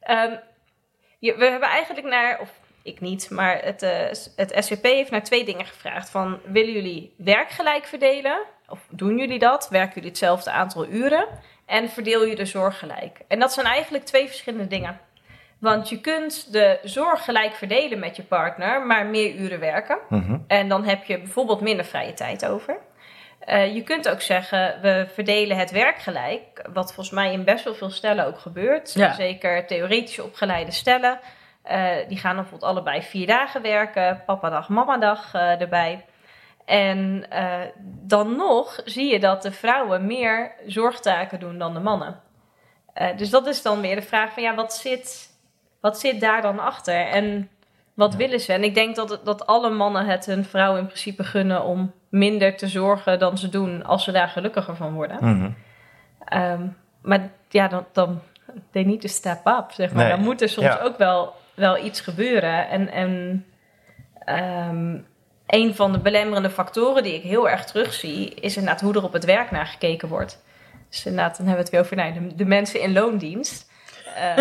Ehm, je- we hebben eigenlijk naar, of ik niet, maar het, eh, het SCP heeft naar twee dingen gevraagd. Van, willen jullie werk gelijk verdelen? Of doen jullie dat? Werken jullie hetzelfde aantal uren? En verdeel je de zorg gelijk? En dat zijn eigenlijk twee verschillende dingen. Want je kunt de zorg gelijk verdelen met je partner, maar meer uren werken. Mhm. En dan heb je bijvoorbeeld minder vrije tijd over. Eh, je kunt ook zeggen, we verdelen het werk gelijk. Wat volgens mij in best wel veel stellen ook gebeurt. Ja. Zeker theoretisch opgeleide stellen. Eh, die gaan dan bijvoorbeeld allebei vier dagen werken. Papadag, mamadag eh erbij. En dan nog zie je dat de vrouwen meer zorgtaken doen dan de mannen. Dus dat is dan weer de vraag van ja, wat zit, wat zit daar dan achter? En wat willen ze? En ik denk dat, dat alle mannen het hun vrouw in principe gunnen om minder te zorgen dan ze doen als ze daar gelukkiger van worden. Mhm. Ehm, maar ja, dan, dan they need to step up, zeg maar. Nee, Dan moet er soms ja. ook wel, wel iets gebeuren. En, en ehm, een van de belemmerende factoren die ik heel erg terugzie... is inderdaad hoe er op het werk naar gekeken wordt. Dus inderdaad, dan hebben we het weer over nou, de, de mensen in loondienst. Eh,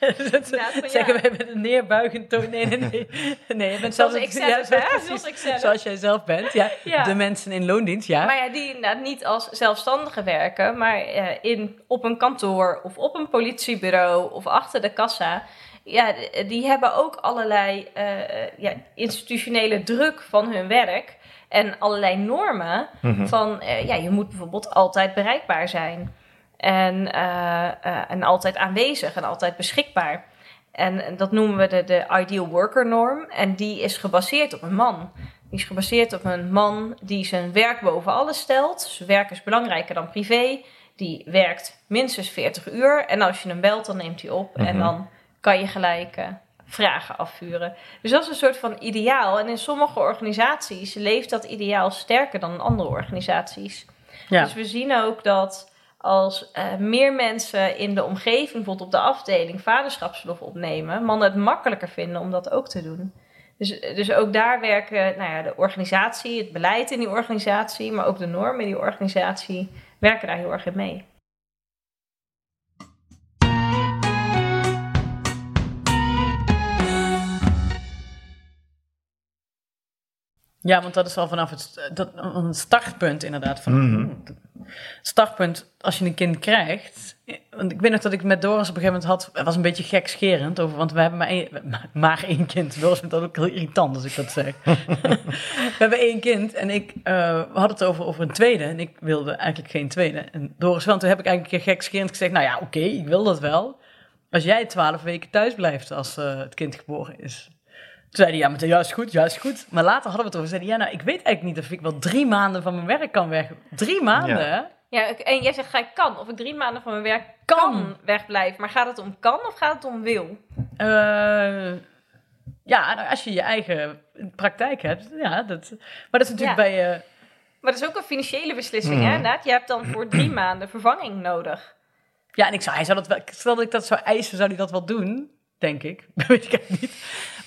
Dat van, zeggen ja. wij met een neerbuigend toon. Nee, nee, nee. nee je bent Zoals zelf- ik zelf, ja. Zoals ik zelf. Zoals jij zelf bent, ja. Ja. De mensen in loondienst, ja. Maar ja, die inderdaad niet als zelfstandige werken, maar eh, in, op een kantoor of op een politiebureau of achter de kassa. Ja, die hebben ook allerlei eh, eh, ja, institutionele druk van hun werk. En allerlei normen van, eh, ja, je moet bijvoorbeeld altijd bereikbaar zijn. En, eh, eh, en altijd aanwezig en altijd beschikbaar. En, dat noemen we de, de ideal worker norm. En die is gebaseerd op een man. Die is gebaseerd op een man die zijn werk boven alles stelt. Zijn werk is belangrijker dan privé. Die werkt minstens 40 uur. En als je hem belt, dan neemt hij op. En dan kan je gelijk eh, vragen afvuren. Dus dat is een soort van ideaal. En in sommige organisaties leeft dat ideaal sterker dan in andere organisaties. Ja. Dus we zien ook dat als eh, meer mensen in de omgeving, bijvoorbeeld op de afdeling, vaderschapsverlof opnemen, mannen het makkelijker vinden om dat ook te doen. Dus, dus ook daar werken nou ja, de organisatie, het beleid in die organisatie, maar ook de normen in die organisatie, werken daar heel erg in mee. Ja, want dat is al vanaf het, dat, een startpunt inderdaad. Van, Mhm. Startpunt als je een kind krijgt. Want ik weet nog dat ik met Doris op een gegeven moment had. Het was een beetje gekscherend over, want we hebben maar één, maar één kind. Doris vindt dat ook heel irritant als ik dat zeg. we hebben één kind en ik, eh, we hadden het over, over een tweede. En ik wilde eigenlijk geen tweede. En Doris wel. En toen heb ik eigenlijk gekscherend gezegd: Nou ja, oké, ik wil dat wel. Als jij twaalf weken thuis blijft als eh, het kind geboren is. Toen zei hij, ja, maar ja, is goed, ja, is goed. Maar later hadden we het over. Zei hij, ja, nou, ik weet eigenlijk niet of ik wel drie maanden van mijn werk kan weg. Drie maanden, Ja. Ja, ik- en jij zegt, ga ik kan. Of ik drie maanden van mijn werk kan, wegblijven. Maar gaat het om kan of gaat het om wil? Eh, ja, nou, als je je eigen praktijk hebt, ja. Dat, maar dat is natuurlijk Ja. bij... eh, Maar dat is ook een financiële beslissing, Mhm. hè? Inderdaad. Je hebt dan voor drie maanden vervanging nodig. ja, en ik zou, hij zou dat wel... Stel dat ik dat zou eisen, zou hij dat wel doen, denk ik. Dat weet ik eigenlijk niet.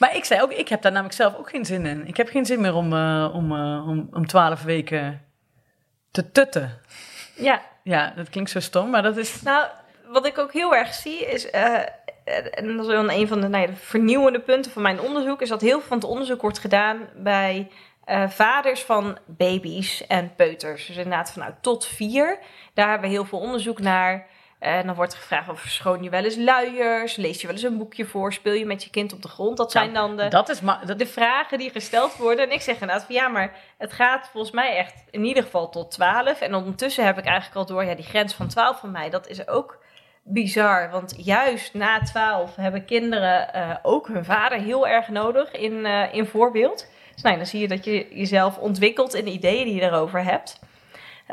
Maar ik zei ook, ik heb daar namelijk zelf ook geen zin in. Ik heb geen zin meer om, eh, om, eh, om, om twaalf weken te tutten. Ja, Ja, dat klinkt zo stom, maar dat is... Nou, wat ik ook heel erg zie is, eh, en dat is wel een van de, nou ja, de vernieuwende punten van mijn onderzoek, is dat heel veel van het onderzoek wordt gedaan bij vaders van baby's en peuters. Dus inderdaad van nou, tot vier. Daar hebben we heel veel onderzoek naar. En dan wordt er gevraagd of schoon je wel eens luiers, lees je wel eens een boekje voor, speel je met je kind op de grond. Dat zijn dan de, Dat is... Dat, de vragen die gesteld worden. En ik zeg inderdaad van ja, maar het gaat volgens mij echt in ieder geval tot 12. En ondertussen heb ik eigenlijk al door, ja, die grens van 12 van mij, dat is ook bizar. Want juist na 12 hebben kinderen eh, ook hun vader heel erg nodig in, eh, in voorbeeld. Dus nou, dan zie je dat je jezelf ontwikkelt in de ideeën die je erover hebt.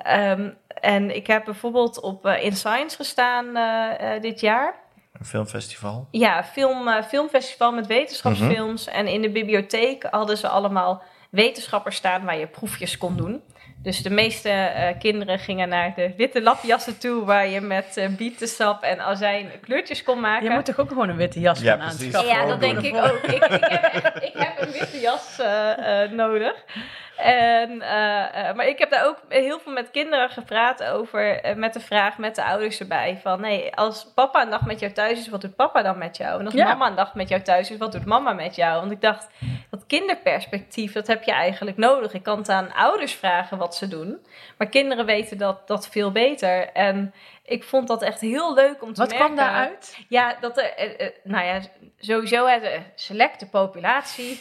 Ehm, en ik heb bijvoorbeeld op eh, In Science gestaan eh, eh, dit jaar. Een filmfestival. Ja, film, eh, filmfestival met wetenschapsfilms. En in de bibliotheek hadden ze allemaal wetenschappers staan waar je proefjes kon doen. Dus de meeste eh, kinderen gingen naar de witte lapjassen toe, waar je met eh, bietensap en azijn kleurtjes kon maken. je moet toch ook gewoon een witte jas Ja, aanschaffen? Ja, dat denk ik ook. Ik, ik, heb, ik heb een witte jas eh, eh, nodig. En, eh, eh, maar ik heb daar ook heel veel met kinderen gepraat over, eh, met de vraag met de ouders erbij. Van nee, als papa een dag met jou thuis is, wat doet papa dan met jou? En als Ja. mama een dag met jou thuis is, wat doet mama met jou? Want ik dacht, dat kinderperspectief, dat heb je eigenlijk nodig. Ik kan het aan ouders vragen wat ze doen. Maar kinderen weten dat, dat veel beter. En ik vond dat echt heel leuk om te Wat merken. kwam daaruit? Ja, dat er, nou ja, sowieso hè, de selecte populatie.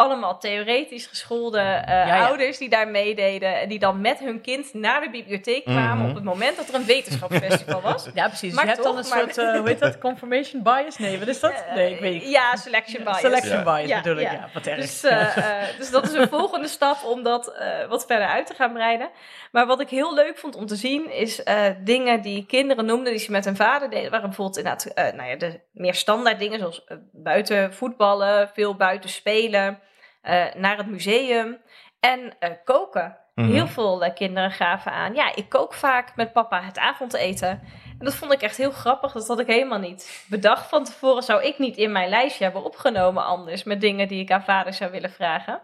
Allemaal theoretisch geschoolde eh, ja. ouders die daar meededen. En die dan met hun kind naar de bibliotheek kwamen Mhm. op het moment dat er een wetenschapsfestival was. Ja, precies. Maar je hebt toch, dan een maar- soort, eh, hoe heet dat, confirmation bias? Nee, wat is dat? Nee, ik weet niet. Ja, selection bias. Selection bias Ja, bedoel ik, ja. Wat erg. Dus, eh, eh, dus dat is een volgende stap om dat eh, wat verder uit te gaan breiden. Maar wat ik heel leuk vond om te zien, is eh, dingen die kinderen noemden die ze met hun vader deden. Waren bijvoorbeeld inderdaad eh, nou ja, de meer standaard dingen, zoals eh, buiten voetballen, veel buiten spelen, eh, naar het museum en eh, koken. Mhm. Heel veel eh, kinderen gaven aan, ja, ik kook vaak met papa het avondeten. En dat vond ik echt heel grappig. Dat had ik helemaal niet bedacht van tevoren. Zou ik niet in mijn lijstje hebben opgenomen anders. Met dingen die ik aan vader zou willen vragen.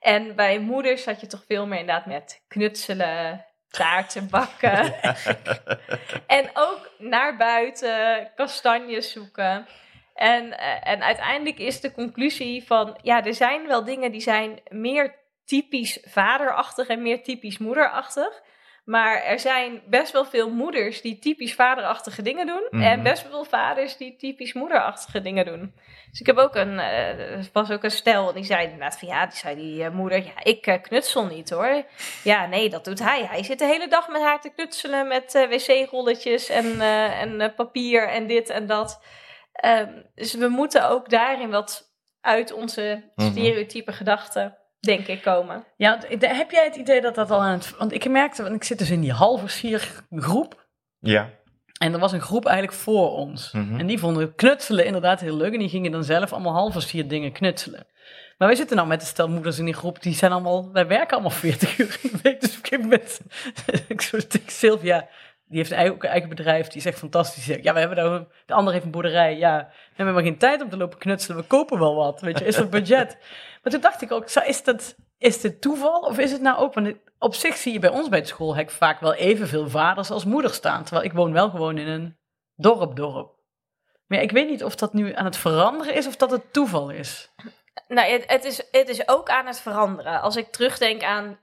En bij moeders had je toch veel meer inderdaad met knutselen, taarten bakken. en ook naar buiten, kastanjes zoeken. En, eh, en uiteindelijk is de conclusie van, ja, er zijn wel dingen die zijn meer typisch vaderachtig en meer typisch moederachtig. Maar er zijn best wel veel moeders die typisch vaderachtige dingen doen. Mhm. En best wel veel vaders die typisch moederachtige dingen doen. Dus ik heb ook een, er was ook een stel die zei inderdaad van ja, die zei die eh, moeder, ja, ik knutsel niet hoor. Ja, nee, dat doet hij. Hij zit de hele dag met haar te knutselen met wc-rolletjes en, en papier en dit en dat. Ehm, dus we moeten ook daarin wat uit onze Mhm. stereotype gedachten, denk ik, komen. Ja, heb jij het idee dat dat al aan het... Want ik merkte, want ik zit dus in die halve vier groep. Ja. En er was een groep eigenlijk voor ons. Mhm. En die vonden knutselen inderdaad heel leuk. En die gingen dan zelf allemaal halve vier dingen knutselen. Maar wij zitten nou met de stel moeders in die groep. Die zijn allemaal... Wij werken allemaal 40 uur in de week. Dus op een gegeven moment... ik zo Sylvia... Die heeft een eigen, ook een eigen bedrijf. Die is echt fantastisch. Ja, we hebben nou... De ander heeft een boerderij. Ja, we hebben maar geen tijd om te lopen knutselen. We kopen wel wat. Weet je, is er budget? Maar toen dacht ik ook... Is dat... Is dit toeval of is het nou ook? Want op zich zie je bij ons bij het schoolhek vaak wel evenveel vaders als moeders staan. Terwijl ik woon wel gewoon in een dorp, dorp. Maar ja, ik weet niet of dat nu aan het veranderen is of dat het toeval is. Nou, het, het, is, het is ook aan het veranderen. Als ik terugdenk aan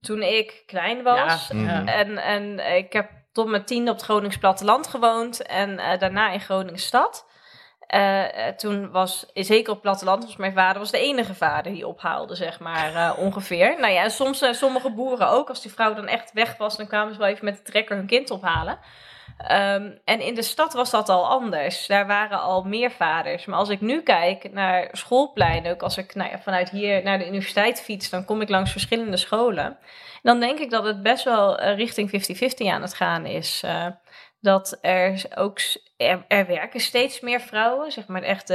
toen ik klein was. Ja, Mhm. En, en ik heb tot mijn tiende op het Gronings platteland gewoond. En eh, daarna in Groningen stad. Eh, eh, toen was, zeker op het platteland, was mijn vader was de enige vader die ophaalde, zeg maar, ongeveer. Nou ja, soms sommige boeren ook. Als die vrouw dan echt weg was, dan kwamen ze wel even met de trekker hun kind ophalen. Ehm, en in de stad was dat al anders. Daar waren al meer vaders. Maar als ik nu kijk naar schoolpleinen, ook als ik nou ja, vanuit hier naar de universiteit fiets, dan kom ik langs verschillende scholen. Dan denk ik dat het best wel eh, richting 50-50 aan het gaan is. Eh, dat er ook, er, er werken steeds meer vrouwen, zeg maar echt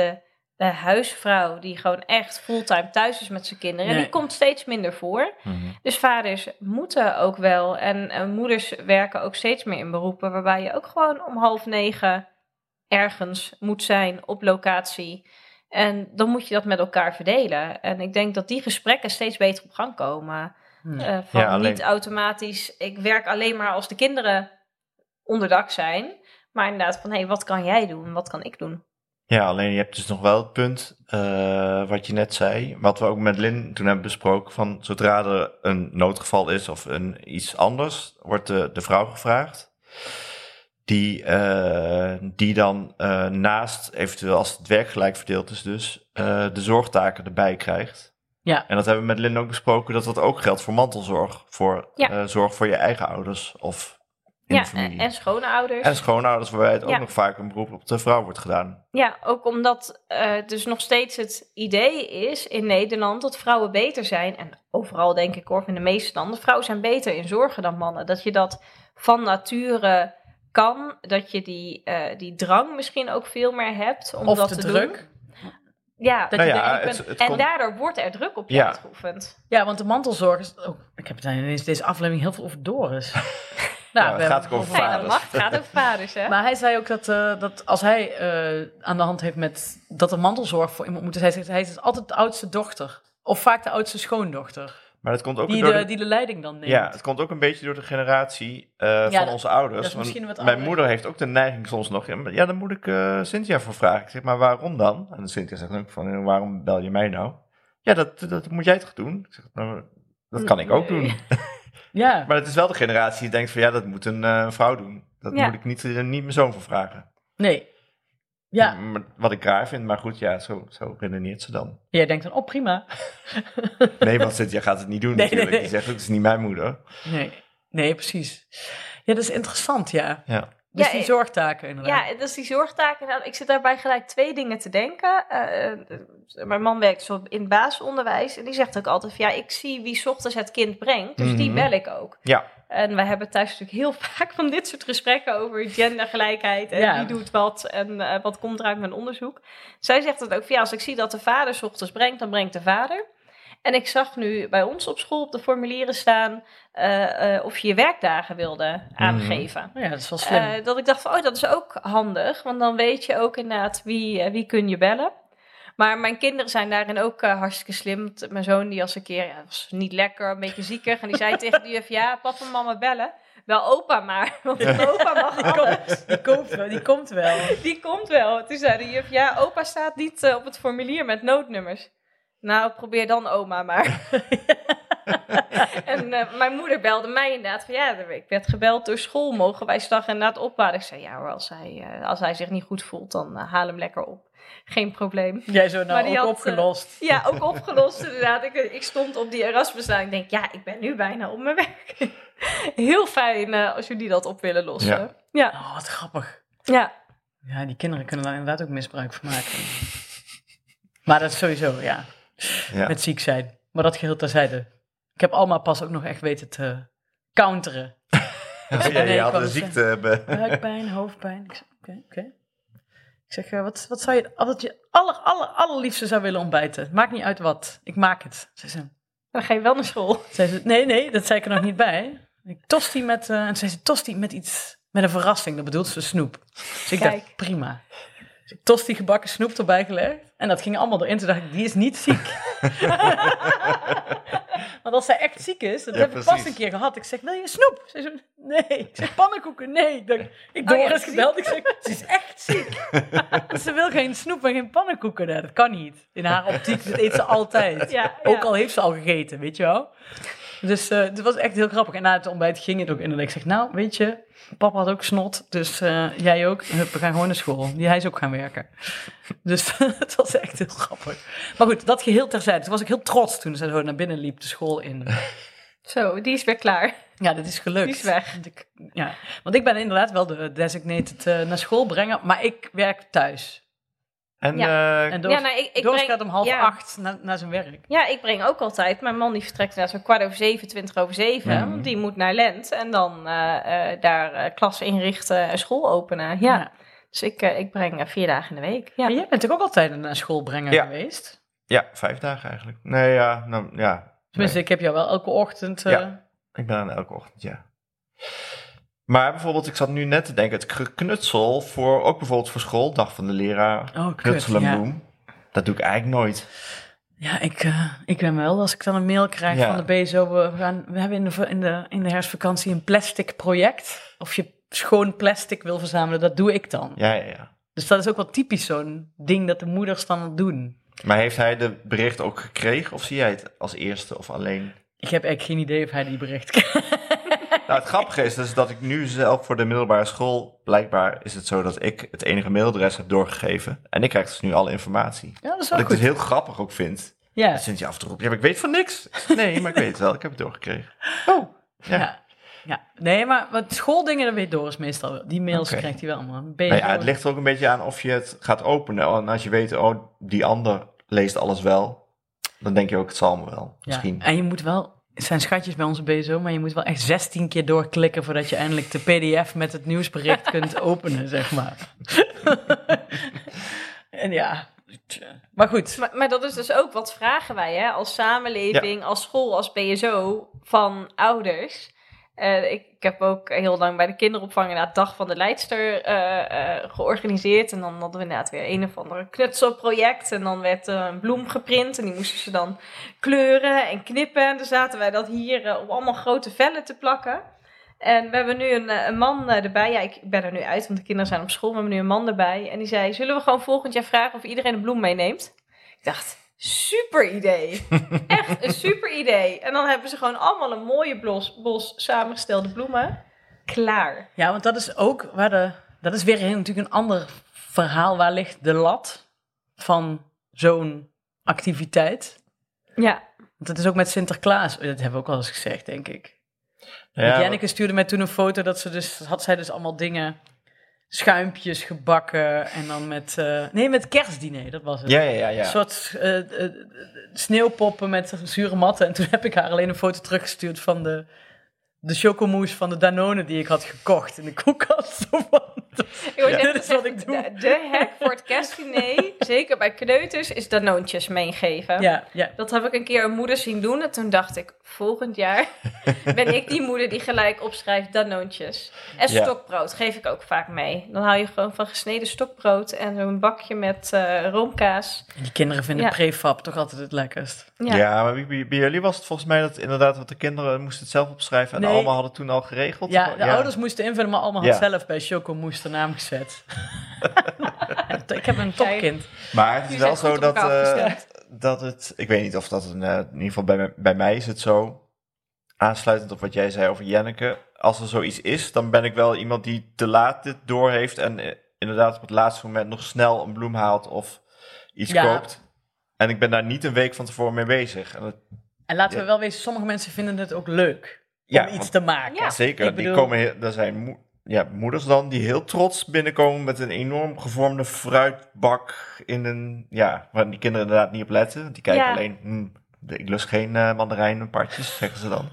de huisvrouw die gewoon echt fulltime thuis is met zijn kinderen. En Nee. die komt steeds minder voor. Mhm. Dus vaders moeten ook wel. En moeders werken ook steeds meer in beroepen. Waarbij je ook gewoon om half negen ergens moet zijn op locatie. En dan moet je dat met elkaar verdelen. En ik denk dat die gesprekken steeds beter op gang komen. Eh, van Ja, alleen- niet automatisch, ik werk alleen maar als de kinderen onderdak zijn. Maar inderdaad van, hé, hey, wat kan jij doen? Wat kan ik doen? Ja, alleen je hebt dus nog wel het punt, eh, wat je net zei, wat we ook met Lin toen hebben besproken, van zodra er een noodgeval is of een, iets anders, wordt de, de vrouw gevraagd. Die, eh, die dan eh, naast, eventueel als het werk gelijk verdeeld is dus, de zorgtaken erbij krijgt. Ja. En dat hebben we met Lin ook besproken, dat dat ook geldt voor mantelzorg. Voor Ja. zorg voor je eigen ouders of ja, en, en schoonouders. En schoonouders, waarbij het ook Ja. nog vaak een beroep op de vrouw wordt gedaan. Ja, ook omdat eh dus nog steeds het idee is in Nederland dat vrouwen beter zijn. En overal denk ik hoor, in de meeste landen. Vrouwen zijn beter in zorgen dan mannen. Dat je dat van nature kan. Dat je die, eh, die drang misschien ook veel meer hebt om Of dat de te druk. doen. Ja, Dat Nou je ja, denkt, ik het, ben- het en komt- daardoor wordt er druk op je Ja. uitgeoefend. Ja, want de mantelzorg is... Oh, ik heb het ineens deze aflevering heel veel over Doris. nou, gaat ook over vaders. mag. Het gaat over vaders, hè? Maar hij zei ook dat, eh, dat als hij eh, aan de hand heeft met dat er mantelzorg voor iemand moet, hij zegt hij is altijd de oudste dochter. Of vaak de oudste schoondochter. Maar dat komt ook Die door de, de- die de leiding dan neemt. Ja, het komt ook een beetje door de generatie eh, Ja, van dat- onze ouders. dat is Want misschien wat mijn moeder heeft ook de neiging soms nog. Ja, dan moet ik eh, Cynthia voor vragen. Ik zeg, maar waarom dan? En Cynthia zegt dan ook van, waarom bel je mij nou? Ja, dat, dat moet jij toch doen? Ik zeg, nou, dat kan ik ook Nee. doen. Ja. Maar het is wel de generatie die denkt van, ja, dat moet een eh, vrouw doen. Dat Ja. moet ik niet, eh, niet mijn zoon voor vragen. Nee. Ja, Wat ik raar vind, maar goed, ja, zo, zo redeneert ze dan. jij denkt dan, oh prima. Nee, want Cynthia gaat het niet doen Nee, natuurlijk. nee. Die zegt het is niet mijn moeder. Nee, nee, precies. Ja, dat is interessant, ja. Ja. Dus Ja, die ik- zorgtaken inderdaad. Ja, dus die zorgtaken. Nou, ik zit daarbij gelijk twee dingen te denken. Eh, eh, mijn man werkt zo in het basisonderwijs. En die zegt ook altijd van, ja, ik zie wie 's ochtends het kind brengt. Dus die Mhm. bel ik ook. Ja. En we hebben thuis natuurlijk heel vaak van dit soort gesprekken over gendergelijkheid. En Ja. wie doet wat en eh, wat komt eruit mijn onderzoek. Zij zegt het ook van, ja, als ik zie dat de vader 's ochtends brengt, dan brengt de vader. En ik zag nu bij ons op school op de formulieren staan eh, eh, of je je werkdagen wilde aangeven. Oh ja, dat is wel slim. Eh, dat ik dacht van, oh, dat is ook handig. Want dan weet je ook inderdaad wie, wie kun je bellen. Maar mijn kinderen zijn daarin ook hartstikke slim. Mijn zoon die was een keer, ja, was niet lekker, een beetje ziekig. En die zei tegen de juf, ja, papa en mama bellen. Wel opa maar, want opa mag alles. Die komt wel. Die komt wel. Die komt wel. Toen zei de juf, ja, opa staat niet op het formulier met noodnummers. Nou, probeer dan oma maar. en eh, mijn moeder belde mij inderdaad van, ja, ik werd gebeld door school. Mogen wij slag inderdaad opladen? Ik zei, ja hoor, als hij, eh, als hij zich niet goed voelt, dan eh, haal hem lekker op. Geen probleem. Jij zo Maar nou die ook had, opgelost. Ja, ook opgelost inderdaad. Ik, ik stond op die Erasmuslaan. Ik denk, ja, ik ben nu bijna op mijn werk. Heel fijn eh, als jullie dat op willen lossen. Ja. Ja. Ja. Oh, wat grappig. ja. Ja, die kinderen kunnen daar inderdaad ook misbruik van maken. Maar dat is sowieso, ja. Ja. Met ziek zijn. Maar dat geheel terzijde. Ik heb Alma pas ook nog echt weten te counteren. Ja, Nee, je ik had een ziekte hebben. Buikpijn, hoofdpijn. Ik zeg, oké, oké. Ik zeg, eh, wat, wat zou je, wat je aller, aller, allerliefste zou willen ontbijten? Maakt niet uit wat. Ik maak het. Zei ze, Dan ga je wel naar school. zei ze nee, nee, dat zei ik er nog niet bij. Ik tosti met, eh, en zei ze, tosti met iets, met een verrassing. Dat bedoelt ze snoep. Dus ik Kijk. dacht, prima. Dus ik tosti gebakken snoep erbij gelegd. En dat ging allemaal erin. Toen dacht ik, die is niet ziek. Want als zij echt ziek is, dat Ja, heb ik pas een keer gehad. Ik zeg, wil je snoep? Ze zo, nee. Ik zeg, pannenkoeken? Nee. Ik, dacht, ik Oh door eens gebeld. Ik zeg, ze is echt ziek. ze wil geen snoep en geen pannenkoeken. Nee, dat kan niet. In haar optiek dat eet ze altijd. Ja, Ook al heeft ze al gegeten, weet je wel. Dus eh het was echt heel grappig. En na het ontbijt ging het ook inderdaad. Ik zeg, nou, weet je, papa had ook snot, dus eh, jij ook. Hup, we gaan gewoon naar school. Die, hij is ook gaan werken. Dus het was echt heel grappig. Maar goed, dat geheel terzijde. Toen was ik heel trots toen ze zo naar binnen liep, de school in. Zo, die is weer klaar. Ja, dat is gelukt. Die is weg. Want ik, ja, want ik ben inderdaad wel de designated eh, naar school brengen, maar ik werk thuis. En Ja. eh, En Doris, ja, nou, ik, ik Doris breng, gaat om half ja. acht naar, naar zijn werk. Ja, ik breng ook altijd. Mijn man die vertrekt inderdaad zo'n kwart over zeven, twintig over zeven. Mhm. Die moet naar Lent en dan eh, eh, daar eh, klas inrichten en school openen. Ja. Ja. Dus ik, eh, ik breng vier dagen in de week. Ja. Maar jij bent toch ook altijd naar school brengen Ja. geweest? ja, vijf dagen eigenlijk. Nee, ja, nou, ja. Tenminste, ik heb jou wel elke ochtend... eh, Ja. Ik ben aan elke ochtend, ja. Maar bijvoorbeeld, ik zat nu net te denken, het geknutsel voor, ook bijvoorbeeld voor school, dag van de leraar, Oh, knutselen Ja. bloem. Dat doe ik eigenlijk nooit. Ja, ik, eh, ik ben wel, als ik dan een mail krijg Ja. van de BSO, we, gaan, we hebben in de, in, de, in de herfstvakantie een plastic project. Of je schoon plastic wil verzamelen, dat doe ik dan. Ja, ja, ja. Dus dat is ook wel typisch zo'n ding dat de moeders dan doen. Maar heeft hij de bericht ook gekregen of zie jij het als eerste of alleen? Ik heb eigenlijk geen idee of hij die bericht krijgt. Nou, het grappige is dus dat ik nu zelf voor de middelbare school, blijkbaar is het zo dat ik het enige mailadres heb doorgegeven. En ik krijg dus nu alle informatie. Ja, dat is Wat ik dus heel grappig ook vind. Ja, Dat Cynthia af en toe roept, ja, maar ik weet van niks. Nee, maar ik weet het wel, ik heb het doorgekregen. Oh, ja. ja. ja. Nee, maar wat schooldingen, dat weet Doris meestal wel. Die mails krijgt hij wel allemaal. Nou ja, het ligt er ook een beetje aan of je het gaat openen. En als je weet, oh, die ander leest alles wel, dan denk je ook, het zal me wel. Misschien. Ja. En je moet wel, het zijn schatjes bij onze BSO, maar je moet wel echt 16 keer doorklikken voordat je eindelijk de PDF met het nieuwsbericht kunt openen, zeg maar. en ja, maar goed. Maar, maar dat is dus ook wat vragen wij hè, als samenleving, als school, als BSO van ouders. Eh, ik, heb ook heel lang bij de kinderopvang inderdaad Dag van de Leidster eh, eh, georganiseerd. En dan hadden we inderdaad weer een of ander knutselproject. En dan werd er een bloem geprint en die moesten ze dan kleuren en knippen. En dan zaten wij dat hier eh, op allemaal grote vellen te plakken. En we hebben nu een, eh, een man eh, erbij. Ja, ik ben er nu uit, want de kinderen zijn op school. We hebben nu een man erbij. En die zei, zullen we gewoon volgend jaar vragen of iedereen een bloem meeneemt? Ik dacht, super idee. Echt een super idee. En dan hebben ze gewoon allemaal een mooie bos, bos samengestelde bloemen. Klaar. Ja, want dat is ook waar de, dat is weer natuurlijk een ander verhaal. Waar ligt de lat van zo'n activiteit? Ja, Want het is ook met Sinterklaas, dat hebben we ook wel eens gezegd, denk ik. Ja, Janneke stuurde mij toen een foto dat ze dus, had zij dus allemaal dingen, schuimpjes gebakken en dan met, eh, nee, met kerstdiner, dat was het. ja, ja, ja. ja. Een soort eh, eh, sneeuwpoppen met zure matten. En toen heb ik haar alleen een foto teruggestuurd van de, de chocomousse van de Danone die ik had gekocht in de koelkast. Ja. Dit is wat ik doe. De, de hack voor het kerstdiner, zeker bij kneuters, is danoontjes meegeven. Ja, ja. Dat heb ik een keer een moeder zien doen. En toen dacht ik, volgend jaar ben ik die moeder die gelijk opschrijft danoontjes. En Ja. stokbrood geef ik ook vaak mee. Dan hou je gewoon van gesneden stokbrood en zo'n bakje met eh, roomkaas. Die kinderen vinden Ja. prefab toch altijd het lekkerst. Ja, Ja, maar bij, bij- bij jullie was het volgens mij dat inderdaad wat de kinderen moesten het zelf opschrijven en Nee. Allemaal hadden toen al geregeld. Ja, de ouders moesten invullen, maar allemaal had Ja. zelf bij Chocomoes de naam gezet. ik heb een topkind. Maar het is wel zo dat, eh, dat het, ik weet niet of dat een, eh, in ieder geval bij, mij- bij mij is het zo, aansluitend op wat jij zei over Jenneke, als er zoiets is, dan ben ik wel iemand die te laat dit doorheeft en eh, inderdaad op het laatste moment nog snel een bloem haalt of iets Ja. koopt. En ik ben daar niet een week van tevoren mee bezig. En dat, En laten we wel wezen, sommige mensen vinden het ook leuk ja, om iets want te maken. Ja. zeker. Die komen, er zijn ja, moeders dan die heel trots binnenkomen met een enorm gevormde fruitbak in een, ja, waar die kinderen inderdaad niet op letten. Want die kijken Ja. alleen, hm, ik lust geen eh mandarijnen partjes, zeggen ze dan.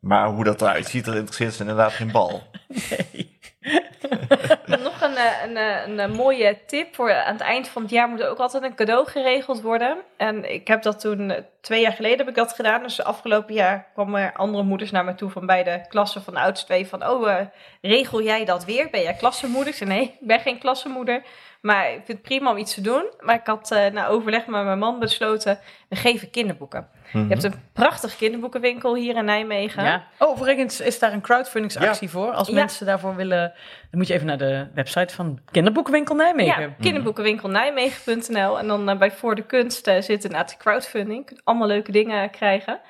Maar hoe dat eruit ziet, dat interesseert ze inderdaad geen bal. Nee. Een, eh, een, eh, een, eh, mooie tip voor aan het eind van het jaar moet er ook altijd een cadeau geregeld worden. En ik heb dat toen, twee jaar geleden heb ik dat gedaan. Dus afgelopen jaar kwamen er andere moeders naar me toe van beide klassen van de oudste twee. Van, oh, regel jij dat weer? Ben jij klassenmoeder? Ik zei, nee, ik ben geen klassenmoeder. Maar ik vind het prima om iets te doen. Maar ik had eh, na overleg met mijn man besloten, we geven kinderboeken. Je hebt een prachtige kinderboekenwinkel hier in Nijmegen. Ja. Oh, overigens is daar een crowdfundingsactie voor. Als Ja. mensen daarvoor willen, dan moet je even naar de website van Kinderboekenwinkel Nijmegen. Ja, kinderboekenwinkel Nijmegen.nl. En dan eh, bij Voor de Kunst eh, zit inderdaad de crowdfunding. Je kunt allemaal leuke dingen krijgen.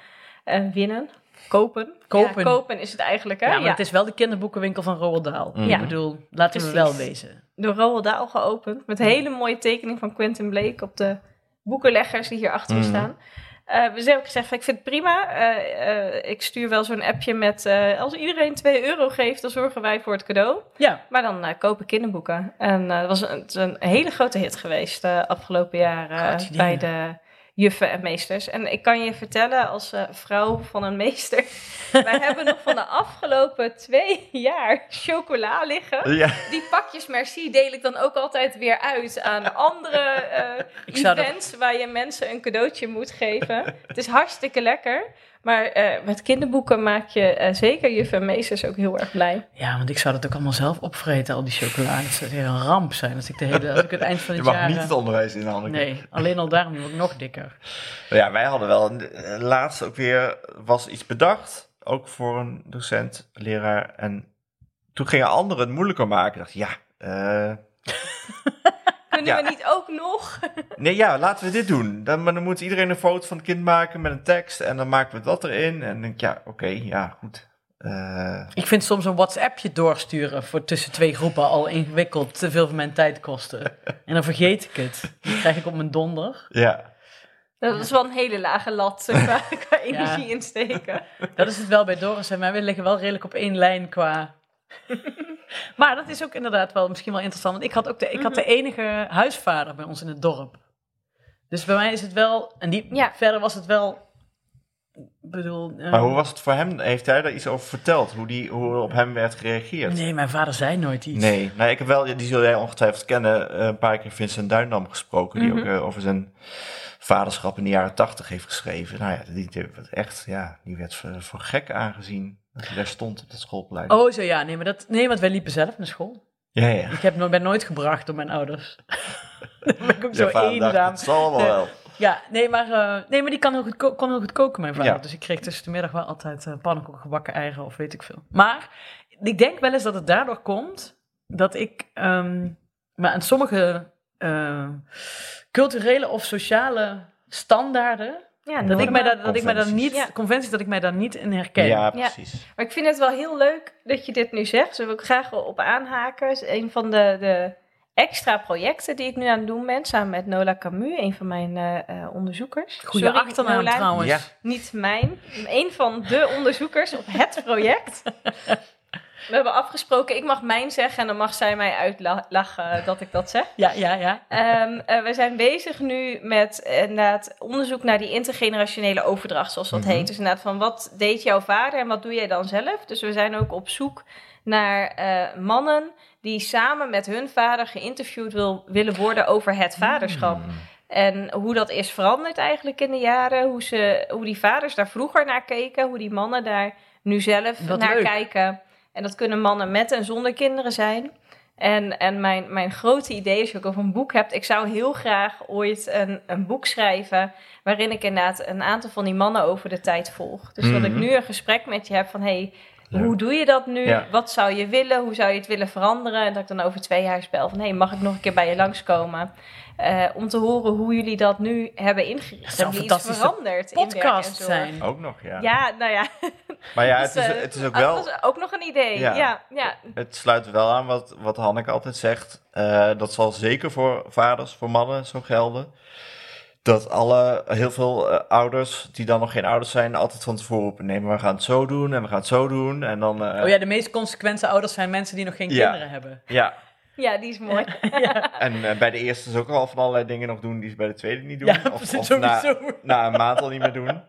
En winnen. Kopen. Kopen. Ja, kopen is het eigenlijk, hè? Ja, Ja, maar het is wel de kinderboekenwinkel van Roald Dahl. Mhm. Ik bedoel, laten we wel wezen. Door Roald Dahl geopend. Met een hele mooie tekening van Quentin Blake op de boekenleggers die hier achter Mhm. staan. Eh, we hebben gezegd, van, ik vind het prima. Eh, eh, ik stuur wel zo'n appje met... als iedereen 2 euro geeft, dan zorgen wij voor het cadeau. Ja, Maar dan kopen kinderboeken. En het was een, een hele grote hit geweest de afgelopen jaren bij de juffen en meesters. En ik kan je vertellen als eh, vrouw van een meester... wij hebben nog van de afgelopen twee jaar chocola liggen. Ja, Die pakjes merci deel ik dan ook altijd weer uit aan andere eh, dat- events... waar je mensen een cadeautje moet geven. Het is hartstikke lekker. Maar eh, met kinderboeken maak je eh, zeker juffen en meesters ook heel erg blij. ja, want ik zou dat ook allemaal zelf opvreten, al die chocolade. Dat zou weer een ramp zijn als ik, de hele, als ik het eind van je het mag jaar... niet eh, het onderwijs inhalen. Nee, alleen al daarom word ik nog dikker. Ja, wij hadden wel eh, laatst ook weer, was iets bedacht, ook voor een docent, leraar. En toen gingen anderen het moeilijker maken. Ik dacht, ja, eh, Kunnen Ja. we niet ook nog? nee, ja, laten we dit doen. Dan, maar dan moet iedereen een foto van het kind maken met een tekst en dan maken we dat erin. En dan denk ik, ja, oké, ja, goed. Eh, Ik vind soms een WhatsAppje doorsturen voor tussen twee groepen al ingewikkeld, te veel van mijn tijd kosten. En dan vergeet ik het. Dan krijg ik op mijn donder. ja, Dat is wel een hele lage lat qua, qua energie insteken. Dat is het wel bij Doris en mij. We liggen wel redelijk op één lijn qua... maar dat is ook inderdaad wel misschien wel interessant. Want ik had ook de, ik had de enige huisvader bij ons in het dorp. Dus bij mij is het wel... En die, Ja. verder was het wel... Ik bedoel... eh, maar hoe was het voor hem? Heeft hij daar iets over verteld? Hoe, die, hoe er op hem werd gereageerd? Nee, mijn vader zei nooit iets. Nee, nou, ik heb wel, die zul jij ongetwijfeld kennen, eh, een paar keer Vincent Duindam gesproken, die Mhm. ook eh, over zijn vaderschap in de jaren tachtig heeft geschreven. Nou ja, die, die werd echt, ja, die werd voor, voor gek aangezien dat daar stond op dat schoolplein. Oh, zo ja. Nee, maar dat, nee, want wij liepen zelf naar school. Ja, ja. Ik heb, ben nooit gebracht door mijn ouders. Dan ben ik ook zo dacht, eenzaam. Het zal wel Nee. wel. Ja, nee, maar, eh, nee, maar die kan heel goed, ko- kon heel goed koken, mijn vader. Ja. Dus ik kreeg tussen de middag wel altijd pannenkoeken, gebakken eigen of weet ik veel. Maar ik denk wel eens dat het daardoor komt dat ik ehm, maar aan sommige eh, culturele of sociale standaarden, Ja, dat ik, mij daar, dat ik mij daar Conventies. niet, Ja. conventies, dat ik mij daar niet in herken. Ja, precies. Maar ik vind het wel heel leuk dat je dit nu zegt. Daar wil ik graag op aanhaken. Het is een van de, de extra projecten die ik nu aan het doen ben. Samen met Nola Camus, een van mijn eh, eh, onderzoekers. Goede Sorry, achternaam Nola, trouwens. Ja. Niet mijn. Een van de onderzoekers op het project. We hebben afgesproken, ik mag mijn zeggen en dan mag zij mij uitlachen dat ik dat zeg. Ja, ja, ja. Ehm, eh, we zijn bezig nu met eh, inderdaad onderzoek naar die intergenerationele overdracht, zoals dat Mhm. heet. Dus inderdaad van wat deed jouw vader en wat doe jij dan zelf? Dus we zijn ook op zoek naar eh, mannen die samen met hun vader geïnterviewd wil, willen worden over het vaderschap. Hmm. En hoe dat is veranderd eigenlijk in de jaren. Hoe, ze, hoe die vaders daar vroeger naar keken. Hoe die mannen daar nu zelf Wat naar leuk. kijken. En dat kunnen mannen met en zonder kinderen zijn. En, en mijn, mijn grote idee, je ook over een boek hebt... ik zou heel graag ooit een, een boek schrijven... waarin ik inderdaad een aantal van die mannen over de tijd volg. Dus dat ik Mhm. nu een gesprek met je heb van... Hey, hoe doe je dat nu? Ja. Wat zou je willen? Hoe zou je het willen veranderen? En dat ik dan over twee jaar spel van... hey, mag ik nog een keer bij je langskomen? Eh, om te horen hoe jullie dat nu hebben ingericht. Dat zou iets fantastische veranderd in Podcast zorg? zijn. Ook nog, ja. Ja, nou ja. Maar ja, Dus, het is, eh, het is ook dat wel... was ook nog een idee. Ja. Ja, ja. Het sluit wel aan wat, wat Hanneke altijd zegt. Eh, dat zal zeker voor vaders, voor mannen zo gelden. Dat alle, heel veel ouders die dan nog geen ouders zijn, altijd van tevoren maar we gaan het zo doen en we gaan het zo doen. En dan. eh, Oh ja, de meest consequente ouders zijn mensen die nog geen Ja. kinderen hebben. ja. Ja, die is mooi. En eh, bij de eerste is ook al van allerlei dingen nog doen die ze bij de tweede niet doen. Ja, of na, een maand al niet meer doen.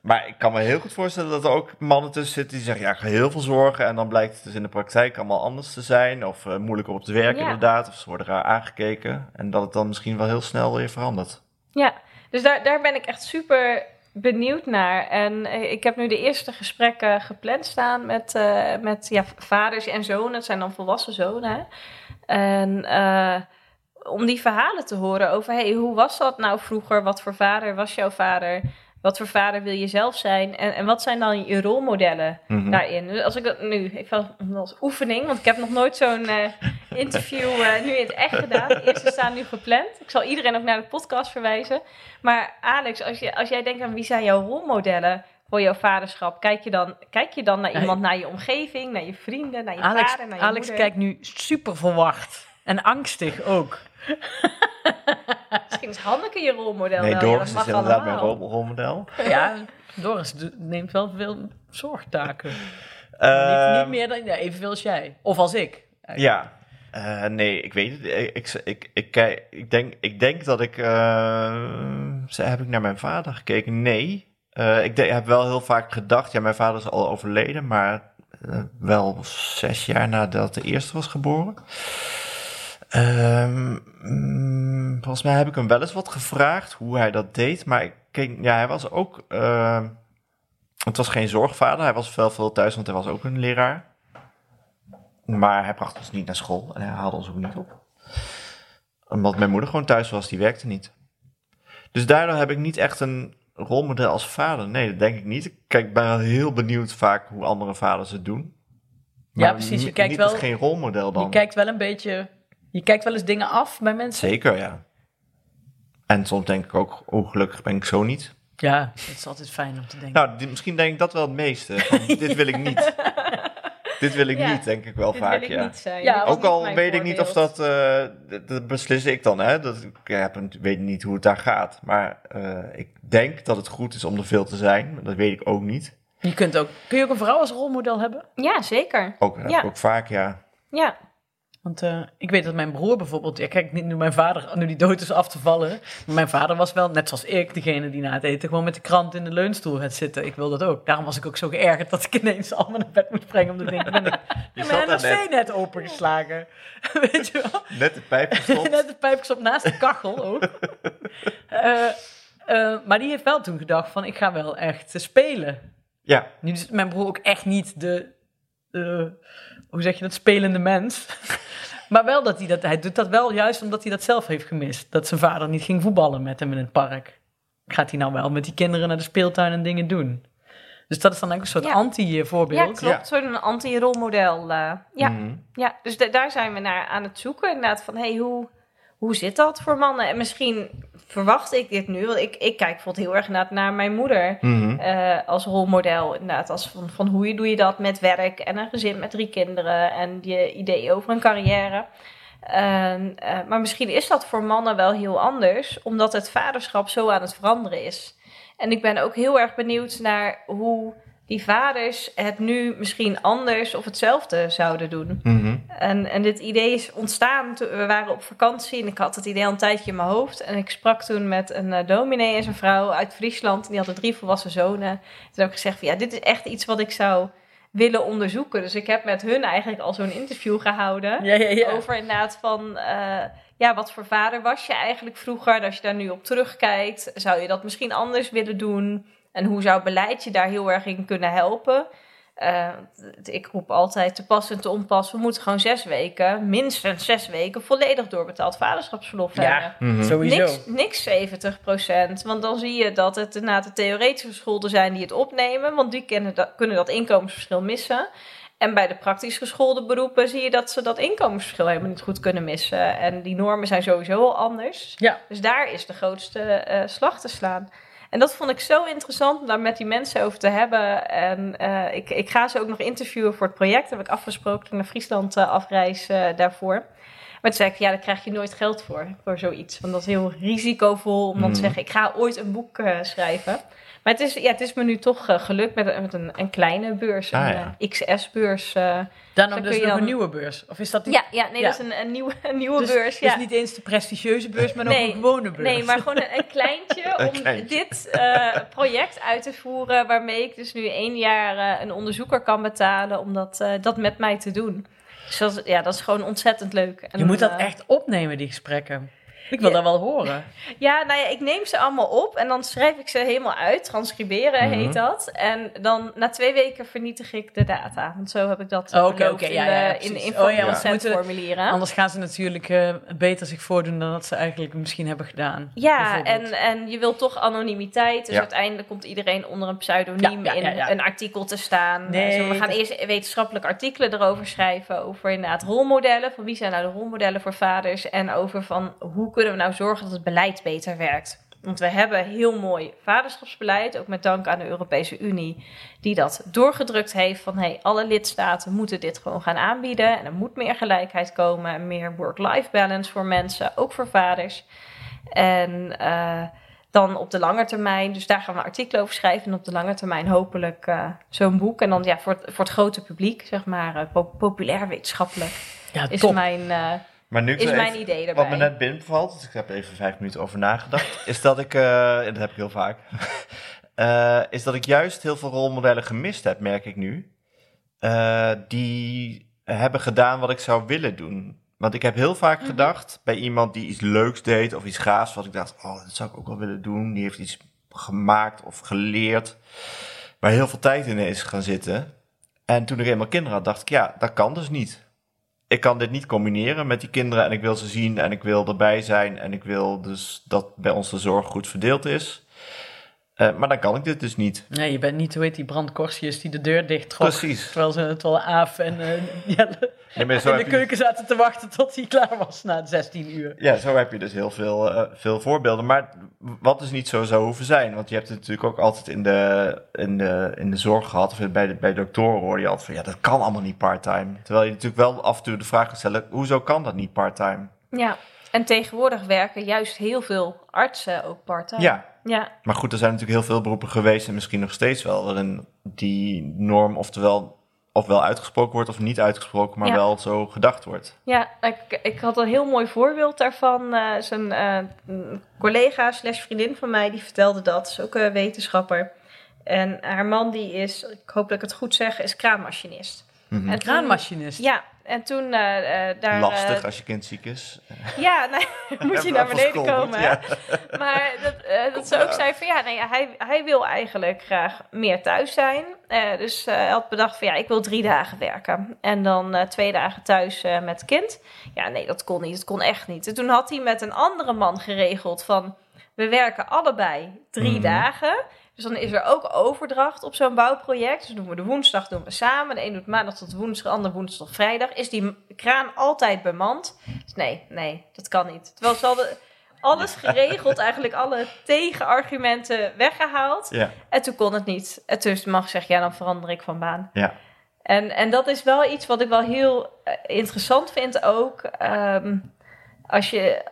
Maar ik kan me heel goed voorstellen dat er ook mannen tussen zitten die zeggen: ja, ik ga heel veel zorgen. En dan blijkt het dus in de praktijk allemaal anders te zijn. Of eh, moeilijker op het werk, Ja. inderdaad. Of ze worden raar aangekeken. En dat het dan misschien wel heel snel weer verandert. Ja, dus daar, daar ben ik echt super benieuwd naar. En eh, ik heb nu de eerste gesprekken gepland staan met, eh, met ja, vaders en zonen. Het zijn dan volwassen zonen. En eh, om die verhalen te horen over... Hey, hoe was dat nou vroeger? Wat voor vader was jouw vader? Wat voor vader wil je zelf zijn? En, en wat zijn dan je rolmodellen Mhm. daarin? Dus als ik dat nu, even als oefening, want ik heb nog nooit zo'n eh, interview eh, nu in het echt gedaan. De eerste staan nu gepland. Ik zal iedereen ook naar de podcast verwijzen. Maar Alex, als, je, als jij denkt aan wie zijn jouw rolmodellen voor jouw vaderschap, kijk je dan, kijk je dan naar Nee. iemand, naar je omgeving, naar je vrienden, naar je Alex, vader, naar je Alex moeder? kijkt nu super verwacht. En angstig ook. Misschien is Hanneke je rolmodel. Nee, wel. Doris dat is inderdaad mijn rol- rolmodel. Ja, Doris do- neemt wel veel zorgtaken. Ehm, niet, niet meer dan ja, evenveel als jij. Of als ik. Ja, Eh, nee, ik weet het. Ik, ik, ik, ik, kijk- ik, denk, ik denk dat ik. eh, ze- heb ik naar mijn vader gekeken? Nee. Eh, ik de- heb wel heel vaak gedacht. Ja, mijn vader is al overleden, maar eh, wel zes jaar nadat de eerste was geboren. Ehm, mm, volgens mij heb ik hem wel eens wat gevraagd hoe hij dat deed. Maar ik keek, ja, hij was ook. eh, het was geen zorgvader. Hij was wel veel thuis, want hij was ook een leraar. Maar hij bracht ons niet naar school en hij haalde ons ook niet op. Omdat mijn moeder gewoon thuis was, die werkte niet. Dus daardoor heb ik niet echt een rolmodel als vader. Nee, dat denk ik niet. Kijk, ik ben wel heel benieuwd vaak hoe andere vaders het doen. Ja, precies. Je kijkt niet wel- geen rolmodel dan. Je kijkt wel een beetje... Je kijkt wel eens dingen af bij mensen. Zeker, ja. En soms denk ik ook, oh gelukkig ben ik zo niet. Ja, dat is altijd fijn om te denken. Nou, misschien denk ik dat wel het meeste. Van, dit wil ik niet. dit wil ik Ja, niet, denk ik wel Dit vaak, wil ik ja. niet zijn. Ja, Ook niet al weet ik niet of dat, eh, dat, dat beslis ik dan, hè. Dat, ik heb, een- weet niet hoe het daar gaat. Maar eh, ik denk dat het goed is om er veel te zijn. maar Dat weet ik ook niet. Je kunt ook, kun je ook een vrouw als rolmodel hebben? Ja, zeker. Ook, Ja. ook vaak, ja. Ja, Want eh, ik weet dat mijn broer bijvoorbeeld... Ja, kijk, nu mijn vader, nu die dood is af te vallen. Mijn vader was wel, net zoals ik, degene die na het eten... gewoon met de krant in de leunstoel gaat zitten. Ik wil dat ook. Daarom was ik ook zo geërgerd dat ik ineens allemaal naar bed moest brengen. Omdat ik denk, ben ik Je heb zat mijn NRC net, net opengeslagen. weet je wel? net de pijp gestopt. Net de pijpjes op naast de kachel ook. Eh, eh, maar die heeft wel toen gedacht van, ik ga wel echt spelen. ja, Nu is mijn broer ook echt niet de, hoe zeg je dat, spelende mens. maar wel dat hij dat, hij doet dat wel juist omdat hij dat zelf heeft gemist. Dat zijn vader niet ging voetballen met hem in het park. Gaat hij nou wel met die kinderen naar de speeltuin en dingen doen? Dus dat is dan ook een soort Ja. anti-voorbeeld. ja klopt. Zo'n anti-rolmodel. eh, ja. Mhm. Ja, dus da- daar zijn we naar aan het zoeken. Inderdaad, van hey, hoe, hoe zit dat voor mannen? En misschien verwacht ik dit nu. Want ik, ik kijk bijvoorbeeld heel erg inderdaad naar mijn moeder Mhm. eh, als rolmodel. Inderdaad, als van, van hoe je- doe je dat met werk en een gezin met drie kinderen en je ideeën over een carrière. Eh, maar misschien is dat voor mannen wel heel anders, omdat het vaderschap zo aan het veranderen is. En ik ben ook heel erg benieuwd naar hoe die vaders het nu misschien anders of hetzelfde zouden doen. Mhm. En, en dit idee is ontstaan toen we waren op vakantie en ik had het idee al een tijdje in mijn hoofd. En ik sprak toen met een eh, dominee en zijn vrouw uit Friesland. Die hadden drie volwassen zonen. Toen heb ik gezegd van ja, dit is echt iets wat ik zou willen onderzoeken. Dus ik heb met hun eigenlijk al zo'n interview gehouden. Ja, ja, ja. Over inderdaad van, eh, ja, wat voor vader was je eigenlijk vroeger? En als je daar nu op terugkijkt, zou je dat misschien anders willen doen? En hoe zou beleid je daar heel erg in kunnen helpen? Eh, ik roep altijd te pas en te onpas. We moeten gewoon zes weken, minstens zes weken, volledig doorbetaald vaderschapsverlof hebben. Ja, Mhm. sowieso. Niks, niks 70% Want dan zie je dat het inderdaad de theoretische scholen zijn die het opnemen. Want die dat, kunnen dat inkomensverschil missen. En bij de praktisch geschoolde beroepen zie je dat ze dat inkomensverschil helemaal niet goed kunnen missen. En die normen zijn sowieso al anders. Ja. Dus daar is de grootste eh, slag te slaan. En dat vond ik zo interessant om daar met die mensen over te hebben. En eh, ik, ik ga ze ook nog interviewen voor het project. heb ik afgesproken dat ik naar Friesland eh, afreis eh, daarvoor. Maar toen zei ik, ja, daar krijg je nooit geld voor, voor zoiets. Want dat is heel risicovol om dan te Mhm. zeggen, ik ga ooit een boek eh, schrijven. Maar het is, ja, het is me nu toch eh, gelukt met, een- met een, een kleine beurs, Ah, een ja. eh, XS-beurs. eh. Dan Dan dus kun je nog dan- een nieuwe beurs. Of is dat niet? ja, ja, nee, Ja. dat is een, een nieuwe, een nieuwe dus, beurs. Ja. dus niet eens de prestigieuze beurs, maar nog een gewone beurs. Nee, maar gewoon een, een kleintje Een om kleintje. dit eh, project uit te voeren. Waarmee ik dus nu één jaar een onderzoeker kan betalen om dat, eh, dat met mij te doen. Dus dat, ja, dat is gewoon ontzettend leuk. En, je moet dat eh, echt opnemen, die gesprekken. Ik wil Ja. dat wel horen. Ja, nou ja, ik neem ze allemaal op en dan schrijf ik ze helemaal uit. Transcriberen Mhm. heet dat. En dan na twee weken vernietig ik de data. Want zo heb ik dat Oh, in, ja, de- in, in Oh. Anders gaan ze natuurlijk eh, beter zich voordoen dan dat ze eigenlijk misschien hebben gedaan. Ja, en, en je wilt toch anonimiteit. Dus Ja. uiteindelijk komt iedereen onder een pseudoniem Ja, ja, ja, ja. in een artikel te staan. Nee, Dus we gaan dat- eerst wetenschappelijke artikelen erover schrijven. Over inderdaad rolmodellen. Van wie zijn nou de rolmodellen voor vaders? En over van hoe kunnen we nou zorgen dat het beleid beter werkt. Want we hebben heel mooi vaderschapsbeleid. Ook met dank aan de Europese Unie. Die dat doorgedrukt heeft. Van hey, alle lidstaten moeten dit gewoon gaan aanbieden. En er moet meer gelijkheid komen. En meer work-life balance voor mensen. Ook voor vaders. En eh, dan op de lange termijn, dus daar gaan we artikelen over schrijven. En op de lange termijn hopelijk eh, zo'n boek. En dan ja, voor het, voor het grote publiek, zeg maar, eh, po- populair wetenschappelijk, ja, is, top. mijn, Maar nu is mijn even- idee Wat me daarbij. net binnenvalt, dus ik heb er even vijf minuten over nagedacht, is dat ik, eh, en dat heb ik heel vaak, eh, is dat ik juist heel veel rolmodellen gemist heb, merk ik nu. Eh, die hebben gedaan wat ik zou willen doen. Want ik heb heel vaak Mhm. gedacht bij iemand die iets leuks deed of iets gaafs, wat ik dacht, oh, dat zou ik ook wel willen doen. Die heeft iets gemaakt of geleerd, waar heel veel tijd in is gaan zitten. En toen ik eenmaal kinderen had, dacht ik, ja, dat kan dus niet ik kan dit niet combineren met die kinderen en ik wil ze zien en ik wil erbij zijn en ik wil dus dat bij ons de zorg goed verdeeld is. Eh, maar dan kan ik dit dus niet. Nee, je bent niet, hoe heet die, Brand Korsjes die de deur dicht trok. Precies. Terwijl, ze, terwijl Aaf en eh, Jelle Nee, maar zo, in de heb je, keuken zaten te wachten tot hij klaar was na 16 uur. ja, zo heb je dus heel veel, eh, veel voorbeelden. Maar wat dus niet zo zou hoeven zijn. Want je hebt het natuurlijk ook altijd in de, in de, in de zorg gehad. Of bij, de, bij doktoren hoor je altijd van ja, dat kan allemaal niet part-time. Terwijl je natuurlijk wel af en toe de vraag kan stellen, hoezo kan dat niet part-time? Ja, en tegenwoordig werken juist heel veel artsen ook part-time. Ja, Ja, Maar goed, er zijn natuurlijk heel veel beroepen geweest en misschien nog steeds wel, waarin die norm oftewel ofwel uitgesproken wordt of niet uitgesproken, maar Ja. wel zo gedacht wordt. Ja, ik, ik had een heel mooi voorbeeld daarvan. Eh zijn eh, een collega slash vriendin van mij, die vertelde dat. Is ook een wetenschapper. En haar man die is, ik hoop dat ik het goed zeg, is kraanmachinist. En toen- Kraanmachinist. Ja, en toen eh, eh, daar... Lastig eh, als je kind ziek is. ja, nee, moet je naar beneden komen. Ja. Maar dat, dat ze ook zei van ja, nee, hij, hij wil eigenlijk graag meer thuis zijn. Dus hij had bedacht van ja, ik wil drie dagen werken. En dan twee dagen thuis met kind. Ja, nee, dat kon niet. Dat kon echt niet. En toen had hij met een andere man geregeld van we werken allebei drie Mhm. dagen. Dus dan is er ook overdracht op zo'n bouwproject. Dus doen we de woensdag doen we samen. De een doet maandag tot woensdag, de ander woensdag tot vrijdag. Is die kraan altijd bemand? Dus nee, nee, dat kan niet. Terwijl ze hadden alles geregeld, eigenlijk alle tegenargumenten weggehaald. Ja. En toen kon het niet. En toen mag zeggen, ja, dan verander ik van baan. Ja. En, en dat is wel iets wat ik wel heel eh, interessant vind ook. Ehm, als je,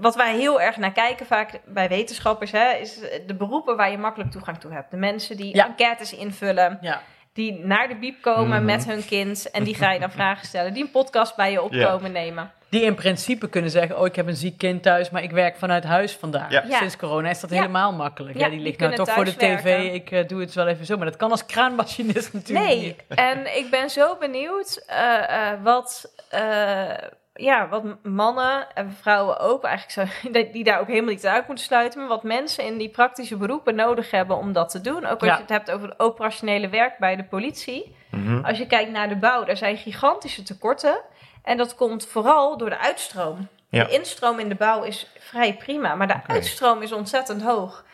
wat wij heel erg naar kijken vaak bij wetenschappers, hè, is de beroepen waar je makkelijk toegang toe hebt. De mensen die Ja. enquêtes invullen. Ja. die naar de biep komen Mhm. met hun kind. En die ga je dan vragen stellen. Die een podcast bij je opkomen nemen. Die in principe kunnen zeggen, oh ik heb een ziek kind thuis, maar ik werk vanuit huis vandaag. Sinds corona is dat Ja. helemaal makkelijk. Ja, Ja, die die ligt nou kunnen toch voor de tv, werken. ik eh, doe het wel even zo. Maar dat kan als kraanmachinist natuurlijk Nee, niet. en ik ben zo benieuwd eh, eh, wat, eh, ja, wat mannen en vrouwen ook eigenlijk zo, die- daar ook helemaal niet uit moeten sluiten, maar wat mensen in die praktische beroepen nodig hebben om dat te doen. Ook als Ja. je het hebt over het operationele werk bij de politie. Mhm. Als je kijkt naar de bouw, daar zijn gigantische tekorten. En dat komt vooral door de uitstroom. Ja. De instroom in de bouw is vrij prima, maar de uitstroom is ontzettend hoog.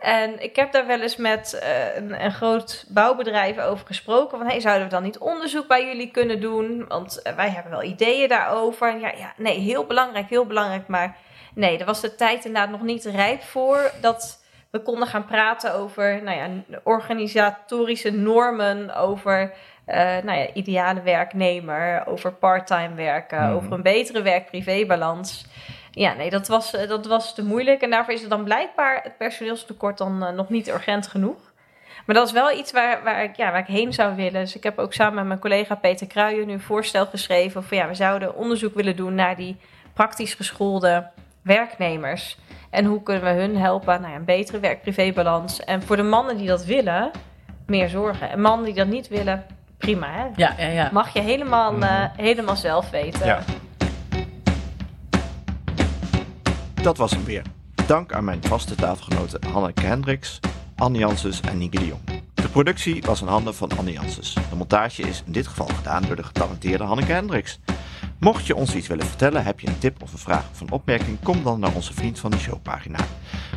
En ik heb daar wel eens met eh, een, een groot bouwbedrijf over gesproken. Van, hey, zouden we dan niet onderzoek bij jullie kunnen doen? Want eh, wij hebben wel ideeën daarover. En ja, ja, nee, heel belangrijk, heel belangrijk. Maar nee, er was de tijd inderdaad nog niet rijp voor dat we konden gaan praten over nou ja, organisatorische normen, over eh, nou ja, ideale werknemer, over parttime werken, Mhm. over een betere werk-privé-balans. Ja, nee, dat was, eh, dat was te moeilijk. En daarvoor is het dan blijkbaar het personeelstekort dan eh, nog niet urgent genoeg. Maar dat is wel iets waar, waar, ik, ja, waar ik heen zou willen. Dus ik heb ook samen met mijn collega Peter Kruijen nu een voorstel geschreven. Van ja, we zouden onderzoek willen doen naar die praktisch geschoolde werknemers. En hoe kunnen we hun helpen naar een betere werk-privé-balans. En voor de mannen die dat willen, meer zorgen. En mannen die dat niet willen, prima hè. Ja, ja, ja. Mag je helemaal, eh, helemaal zelf weten. Ja. Dat was hem weer. Dank aan mijn vaste tafelgenoten Hanneke Hendricks, Anne Janssens en Nieke de Jong. De productie was in handen van Anne Janssens. De montage is in dit geval gedaan door de getalenteerde Hanneke Hendricks. Mocht je ons iets willen vertellen, heb je een tip of een vraag of een opmerking, kom dan naar onze Vriend van de Show pagina.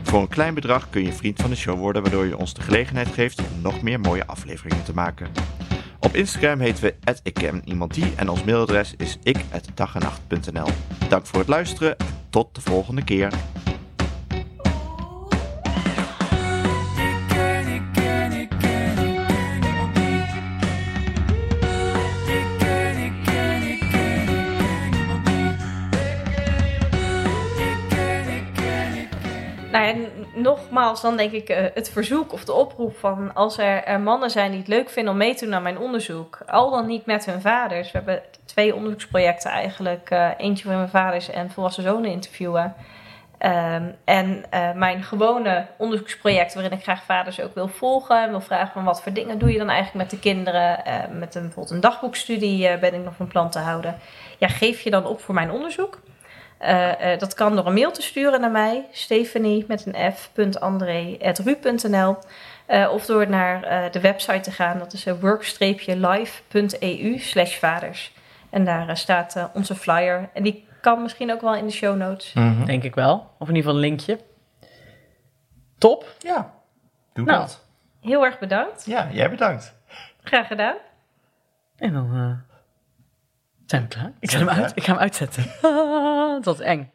Voor een klein bedrag kun je Vriend van de Show worden, waardoor je ons de gelegenheid geeft om nog meer mooie afleveringen te maken. Op Instagram heten we ik ken iemand die en ons mailadres is ik@dagenacht.nl. Dank voor het luisteren en tot de volgende keer. Nou nogmaals, dan denk ik eh, het verzoek of de oproep van als er, mannen zijn die het leuk vinden om mee te doen aan mijn onderzoek, al dan niet met hun vaders. We hebben twee onderzoeksprojecten eigenlijk, eh, eentje voor mijn vaders en volwassen zonen interviewen. Ehm, en eh, mijn gewone onderzoeksproject, waarin ik graag vaders ook wil volgen en wil vragen van wat voor dingen doe je dan eigenlijk met de kinderen. Met een, bijvoorbeeld een dagboekstudie ben ik nog van plan te houden. Ja, geef je dan op voor mijn onderzoek? Eh, eh, dat kan door een mail te sturen naar mij, Stephanie met een f.andré.ru.nl. Eh, of door naar eh, de website te gaan, dat is uh, work-live.eu slash vaders. En daar staat onze flyer. En die kan misschien ook wel in de show notes. Denk ik wel. Of in ieder geval een linkje. Top. Ja, doe Nou. dat. Heel erg bedankt. Ja, jij bedankt. Graag gedaan. En dan eh, zijn we klaar. Ik ga hem, uit, ik ga hem uitzetten. Dat was eng.